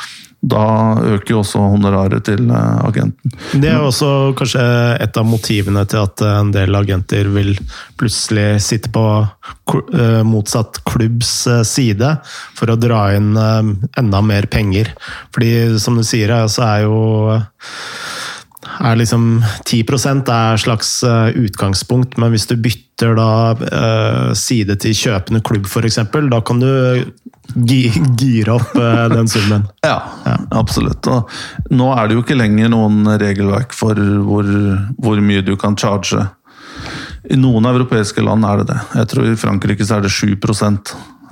da øker jo også honoraret til eh, agenten. Det er også kanskje et av motivene til at en del agenter vil plutselig sitte på eh, motsatt klubbs eh, side for å dra inn enda mer penger. Fordi som du sier, så er jo er liksom 10% er slags utgangspunkt, men hvis du bytter da side til kjøpende klubb f.eks., da kan du gire opp eh, den summen. Ja, ja, absolutt. Og nå er det jo ikke lenger noen regelverk for hvor, hvor, mye du kan charge. I noen europeiske land er det det. Jeg tror I Frankrike så er det 7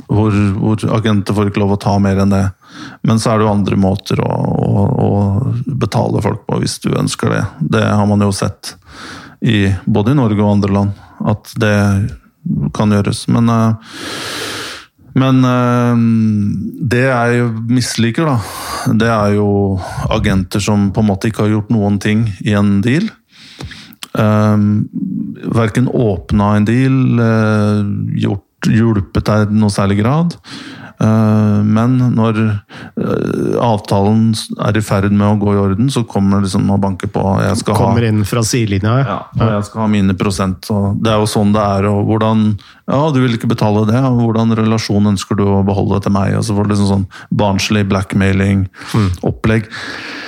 hvor, hvor agenter får ikke lov å ta mer enn det. Men så er det jo andre måter å, å, å betale folk på hvis du ønsker det. Det har man jo sett i både i Norge og andre land, at det kan gjøres. Men uh, men øh, det jeg misliker, da, det er jo agenter som på en måte ikke har gjort noen ting i en deal. Um, verken åpna en deal, gjort, hjulpet deg i noe særlig grad. Eh, men når eh, avtalen er i ferd med å gå i orden, så kommer liksom og banker på. Jeg skal kommer ha, inn fra sidelinja, ja. Og jeg skal ha mine prosent. Og det er jo sånn det er. og hvordan, Ja, du vil ikke betale det. og Hvordan relasjon ønsker du å beholde til meg? og så får du liksom sånn barnslig blackmailing-opplegg. Mm.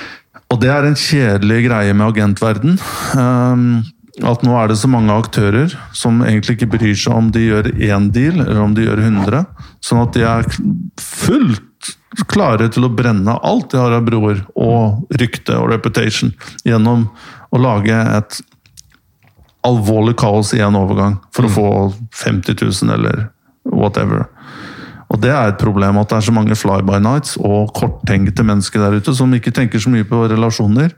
Og det er en kjedelig greie med agentverden. Um, at nå er det så mange aktører som egentlig ikke bryr seg om de gjør én deal, eller om de gjør 100. Sånn at de er fullt klare til å brenne alt de har av broer og rykte og reputation gjennom å lage et alvorlig kaos i en overgang for å få 50 000 eller whatever. Og Det er et problem at det er så mange fly-by-nights og korttenkte mennesker der ute som ikke tenker så mye på relasjoner,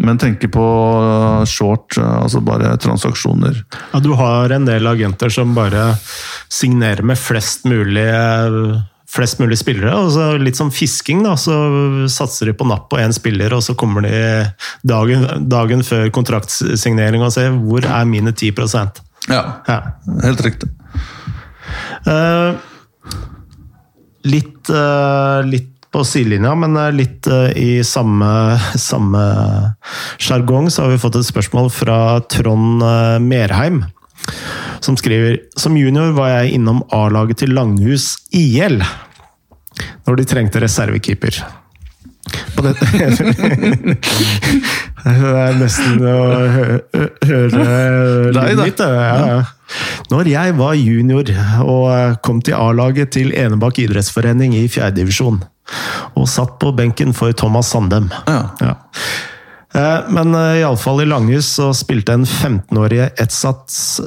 men tenker på uh, short, uh, altså bare transaksjoner. Ja, du har en del agenter som bare signerer med flest mulig flest mulig spillere. og så Litt som fisking, da. Så satser de på napp på én spiller, og så kommer de dagen, dagen før kontraktsignering og ser hvor er mine 10 Ja, ja. helt riktig. Uh, litt, uh, litt på sidelinja, men litt uh, i samme, samme sjargong, så har vi fått et spørsmål fra Trond Merheim. Som skriver Som junior var jeg innom A-laget til Langhus IL. Når de trengte reservekeeper. På det, det er nesten å høre lyden mitt. Ja. Når jeg var junior og kom til A-laget til Enebakk idrettsforening i fjerdedivisjon, og satt på benken for Thomas Sandem Ja. ja. Men iallfall i Langhus så spilte en 15-årige Etsats,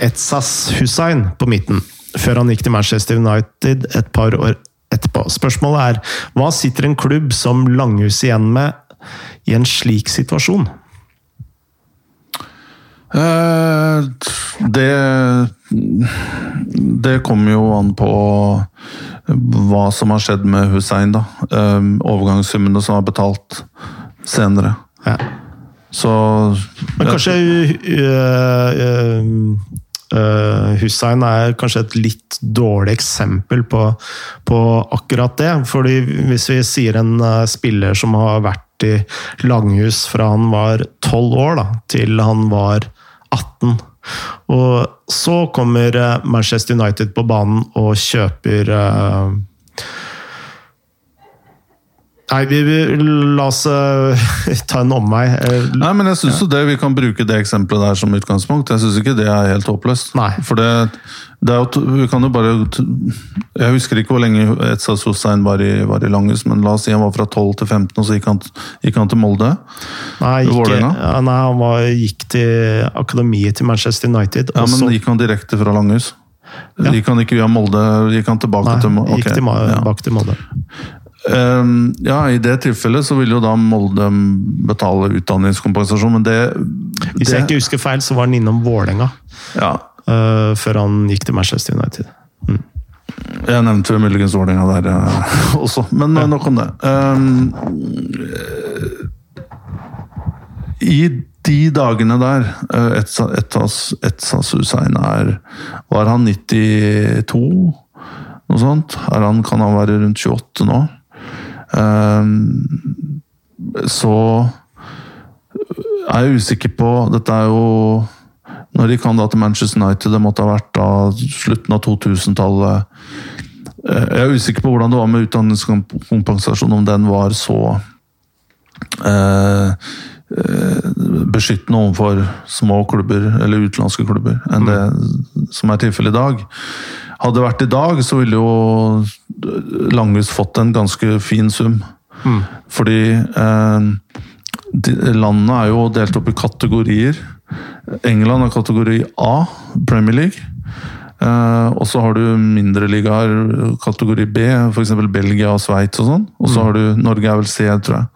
Etsas Hussein på midten, før han gikk til Manchester United et par år etterpå. Spørsmålet er hva sitter en klubb som Langhus igjen med i en slik situasjon? Eh, det Det kommer jo an på hva som har skjedd med Hussein, da. Eh, overgangssummene som er betalt senere. Ja. Så Men kanskje øh, øh, Hussein er kanskje et litt dårlig eksempel på, på, akkurat det. fordi hvis vi sier en spiller som har vært i Langhus fra han var 12 år da, til han var 18 Og så kommer uh, Manchester United på banen og kjøper uh, Nei, vi, vi, la oss uh, ta en omvei. Uh, Nei, men jeg syns ja. det vi kan bruke det eksempelet der som utgangspunkt. Jeg syns ikke det er helt håpløst. Nei. For det, det er jo Vi kan jo bare Jeg husker ikke hvor lenge Etzaz Hussein var i, var i Langhus, men la oss si han var fra 12 til 15, og så gikk han, gikk han til Molde? Nei, ikke, ja, nei han var, gikk til akademiet til Manchester United. Ja, Men så, gikk han direkte fra Langhus? Ja. Gikk han ikke via Molde? Gikk han tilbake nei, til Molde? Okay. Gikk tilbake til Molde. Um, ja, I det tilfellet så vil jo da Molde betale utdanningskompensasjon, men det Hvis jeg ikke husker feil, så var han innom Vålerenga ja. uh, før han gikk til Manchester United. Mm. Jeg nevnte muligens Vålerenga der uh, også, men ja. nok om det. Um, I de dagene der uh, Etsas, Etsas Hussein er Var han 92? Noe sånt? Er han, kan han være rundt 28 nå? Um, så er jeg usikker på Dette er jo Når de kan da til Manchester United, det måtte ha vært da slutten av 2000-tallet. Jeg er usikker på hvordan det var med utdanningskompensasjon, om den var så eh, beskyttende overfor små klubber, eller utenlandske klubber, enn det som er tilfellet i dag. Hadde det vært i dag, så ville jo Langhus fått en ganske fin sum. Mm. Fordi eh, de, landene er jo delt opp i kategorier. England er kategori A, Premier League. Eh, og så har du mindre ligaer, kategori B, f.eks. Belgia og Sveits og sånn. Og så Mm. har du Norge er vel C, tror jeg.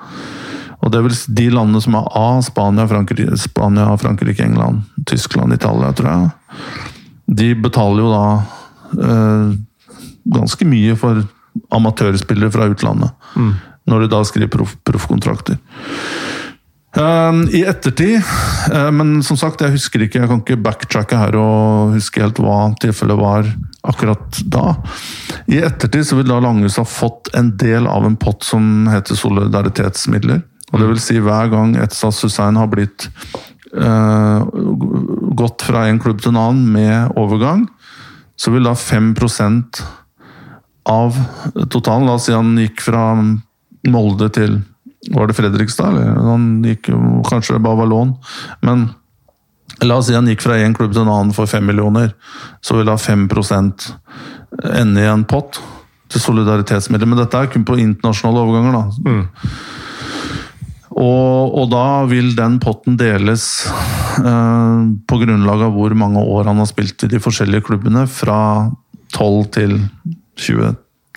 Og det er vel de landene som er A, Spania, Frankrike, Spania, Frankrike England, Tyskland, Italia, tror jeg. De betaler jo da eh, ganske mye for amatørspillere fra utlandet. Mm. Når de da skriver proff, proffkontrakter. Um, I ettertid, uh, men som sagt, jeg husker ikke, jeg kan ikke backtracke her og huske helt hva tilfellet var akkurat da. I ettertid så vil da Langhus ha fått en del av en pott som heter solidaritetsmidler. Og det vil si hver gang Etsas Hussein har blitt uh, gått fra en klubb til en annen med overgang, så vil da 5% av totalen La oss si han gikk fra Molde til Var det Fredrikstad? Eller han gikk Kanskje lån. Men La oss si han gikk fra én klubb til en annen for fem millioner. Så vil da 5 ende i en pott til solidaritetsmidler. Men dette er kun på internasjonale overganger, da. Og, og, da vil den potten deles eh, på grunnlag av hvor mange år han har spilt i de forskjellige klubbene, fra 12 til 22,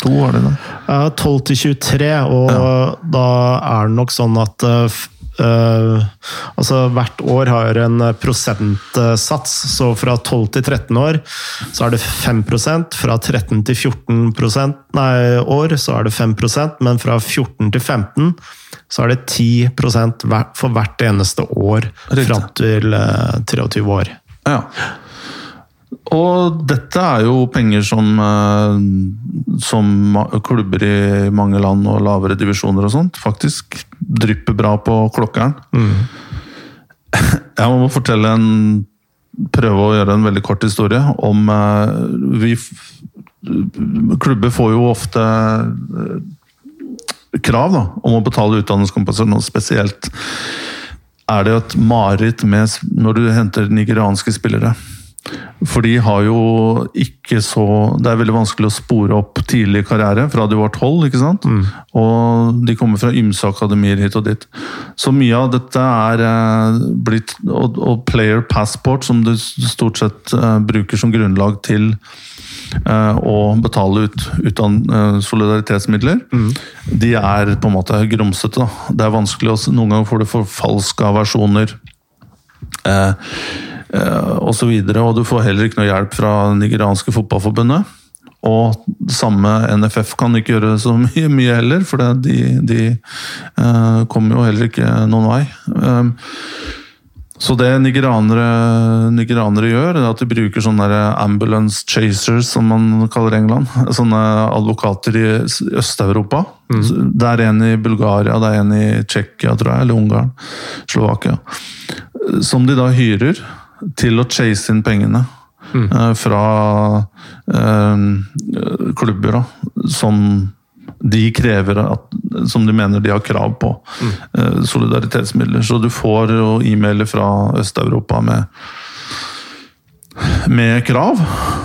var det det? Eh, 12 til 23, og ja. da er det nok sånn at uh, Uh, altså Hvert år har en prosentsats, så fra 12 til 13 år så er det 5% Fra 13 til 14% nei, år så er det 5% men fra 14 til 15 så er det 10% for hvert eneste år fram til uh, eh, 23 år. Ja. Og dette er jo penger som, eh, som klubber i mange land og lavere divisjoner og sånt faktisk drypper bra på klokkeren. Mm. Jeg må fortelle en Prøve å gjøre en veldig kort historie om eh, vi, Klubber får jo ofte eh, krav da, om å betale utdanningskompensasjon, spesielt er det jo et mareritt når du henter nigerianske spillere. For de har jo ikke så Det er veldig vanskelig å spore opp tidlig karriere fra de var tolv. ikke sant? Mm. Og de kommer fra ymse akademier hit og dit. Så mye av dette er eh, blitt og, og, player passport, som du stort sett uh, bruker som grunnlag til uh, å betale ut, uten, uh, solidaritetsmidler, mm. de er på en måte grumsete. Det er vanskelig å Noen ganger får du forfalska versjoner. Eh, Eh, og så og du får heller ikke noe hjelp fra nigerianske fotballforbundet. Og samme NFF kan ikke gjøre så mye, mye heller, for de, de uh, kommer jo heller ikke noen vei. Um, så det nigerianere, nigerianere, gjør, er at de bruker sånne ambulance chasers, som man kaller England. Sånne advokater i Øst-Europa. Mm. Det er en i Bulgaria, det er en i Tsjekkia, tror jeg, eller Ungarn. Slovakia. Som de da hyrer til å chase inn pengene. Mm. Uh, fra uh, klubber da, som de krever at, Som de mener de har krav på. Mm. Uh, solidaritetsmidler. Så du får jo e-mailer fra Øst-Europa med med krav.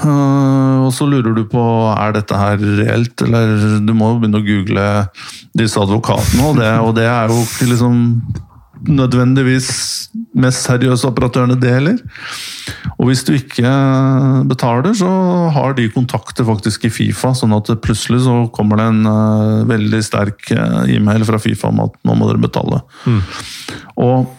og så lurer du på er dette her reelt, eller du må jo begynne å google disse advokatene, og det, og det er jo liksom nødvendigvis mest seriøse operatørene det heller. Og hvis du ikke betaler, så har de kontakter faktisk i Fifa, sånn at plutselig så kommer det en uh, veldig sterk uh, e-mail fra Fifa om at nå må dere betale. Mm. Og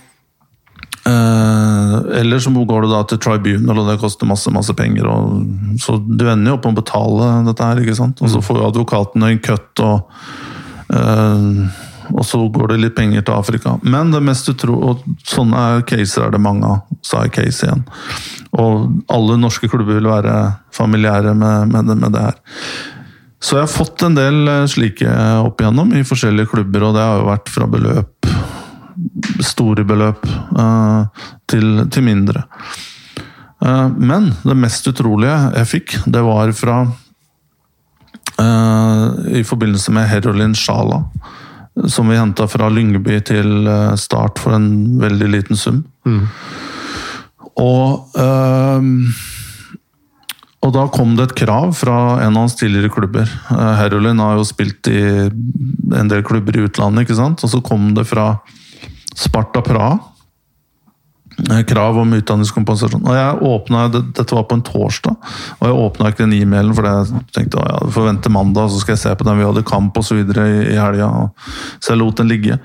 uh, Eller så går du da til tribunal, og det koster masse masse penger. Og, så du ender jo opp med å betale dette her, ikke sant? og så mm. får jo advokaten en cut. og og så går det litt penger til Afrika. Men det mest utro, og sånne caser er det mange av, sa jeg case igjen. Og alle norske klubber vil være familiære med, med, det, med det her. Så jeg har fått en del eh, slike opp igjennom i forskjellige klubber, og det har jo vært fra beløp Store beløp uh, til, til, mindre. Uh, men det mest utrolige jeg fikk, det var fra I forbindelse med Herolin Shala som vi henta fra Lyngby til eh, Start for en veldig liten sum. Mm. Og øh, og da kom det et krav fra en av hans tidligere klubber. Herulin har jo spilt i en del klubber i utlandet, ikke sant? og så kom det fra Sparta Praha Eh, krav om utdanningskompensasjon. Og jeg åpnet, Dette var på en torsdag, og jeg åpna ikke den e-mailen, for jeg tenkte å, ja, får vente mandag, så skal jeg se på den. Vi hadde kamp osv. i, helga, så jeg lot den ligge.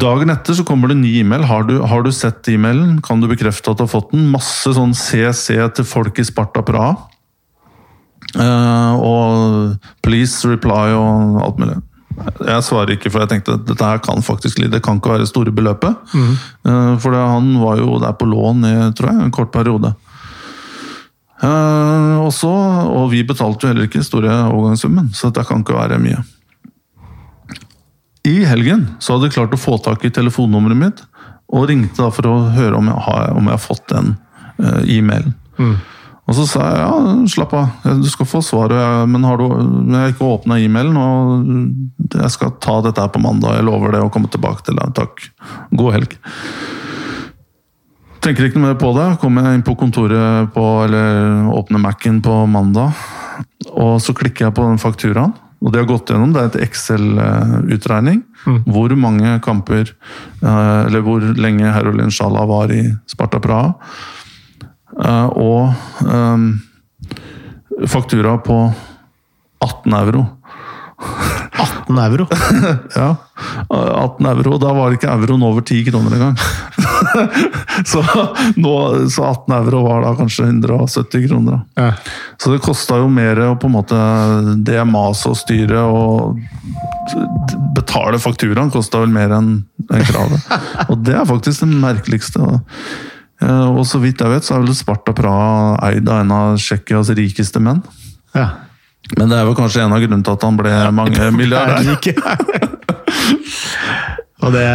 Dagen etter så kommer det en ny e-mail. Har, har, du sett e-mailen? Kan du bekrefte at du har fått den? Masse sånn CC til folk i Sparta Praha. Uh, og please reply og alt mulig. Jeg svarer ikke, for jeg tenkte at dette her kan faktisk det kan ikke være store beløpet. Mm. For han var jo der på lån i tror jeg, en kort periode. Uh, også, og vi betalte jo heller ikke store overgangssummen, så dette kan ikke være mye. I helgen så hadde jeg klart å få tak i telefonnummeret mitt, og ringte da for å høre om jeg har, om jeg har fått den uh, e-mailen. Mm. Og så sa jeg ja, slapp av, du skal få svaret, men har du, jeg har ikke åpna e-mailen, og jeg skal ta dette her på mandag. Jeg lover det å komme tilbake til deg. Takk. God helg. Tenker ikke noe mer på det. Kommer jeg inn på kontoret på, eller åpner Mac-en på mandag, og så klikker jeg på den fakturaen. Og det har gått gjennom, det er et Excel-utregning. Mm. Hvor mange kamper, eh, eller hvor lenge Herolin Sjala var i Sparta Praha. Eh, Og um, faktura på 18 euro. 18 euro. Ja, 18 euro. Da var det ikke euroen over 10 kroner engang. så, nå, så 18 euro var da kanskje 170 kroner. Ja. Så det kosta jo mer å på en måte det maset og styret og betale fakturaen kosta vel mer enn en kravet. Og det er faktisk det merkeligste. Eh, Og så vidt jeg vet, så er vel Sparta Praha eid av en av Tsjekkias rikeste menn. ja. Men det er vel kanskje en av grunnene til at han ble mange milliardær. Og det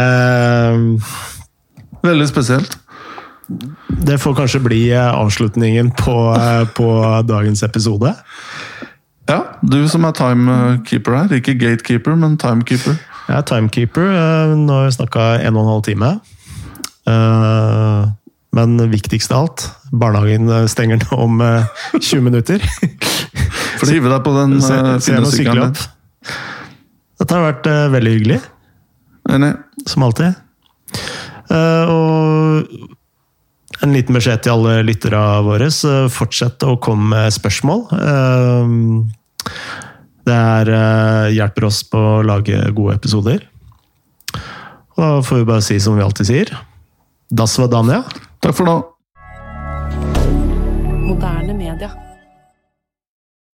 Veldig spesielt. Det får kanskje bli eh, avslutningen på, eh, på dagens episode. Ja, du som er timekeeper her. Ikke gatekeeper, men timekeeper. Jeg er timekeeper. eh, Nå har vi snakka en og en halv time. Eh, Men viktigst av alt, barnehagen stenger nå om eh, 20 minutter. For å hive deg på den fine opp. din. Dette har vært eh, veldig hyggelig, Enig. som alltid. Eh, Og en liten beskjed til alle lyttere våre. Fortsett å komme med spørsmål. Eh, Det er, eh, hjelper oss på å lage gode episoder. Og da får vi bare si som vi alltid sier. Das var Danja. Takk for nå. Moderne media.